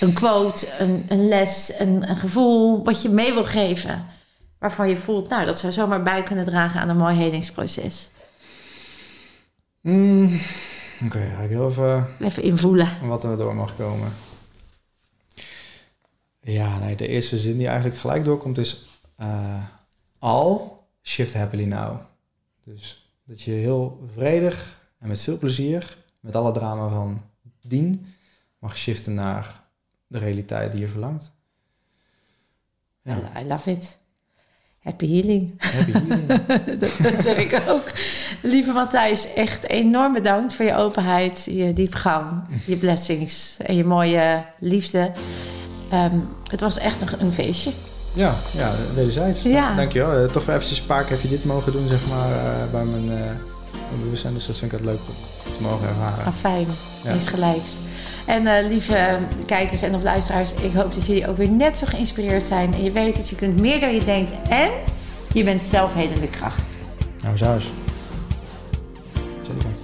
een quote, een, een les, een, een, gevoel... wat je mee wil geven. Waarvan je voelt, nou, dat zou zomaar bij kunnen dragen... aan een mooi helingsproces. Mm, Oké, ga ik heel even... Even invoelen. Wat er door mag komen. Ja, nee, de eerste zin die eigenlijk gelijk doorkomt is... Uh, al shift happily now. Dus dat je heel vredig en met veel plezier... met alle drama van dien... mag shiften naar de realiteit die je verlangt. Ja. I love it. Happy healing. Happy healing. dat, dat, zeg ik ook. Lieve Matthijs, echt enorm bedankt voor je openheid, je diepgang, je blessings en je mooie liefde. Um, het was echt een, een, feestje. Ja, ja wederzijds. Ja. Dankjewel. Uh, toch eventjes een paar keer heb je dit mogen doen, zeg maar, uh, bij mijn, uh, mijn bewustzijn. Dus dat vind ik het leuk om te mogen ervaren. Ah, fijn. Ja. Eens gelijks. En uh, lieve kijkers en of luisteraars, ik hoop dat jullie ook weer net zo geïnspireerd zijn. En je weet dat je kunt meer dan je denkt en je bent zelfhelende kracht. Nou, zo is. Zeker.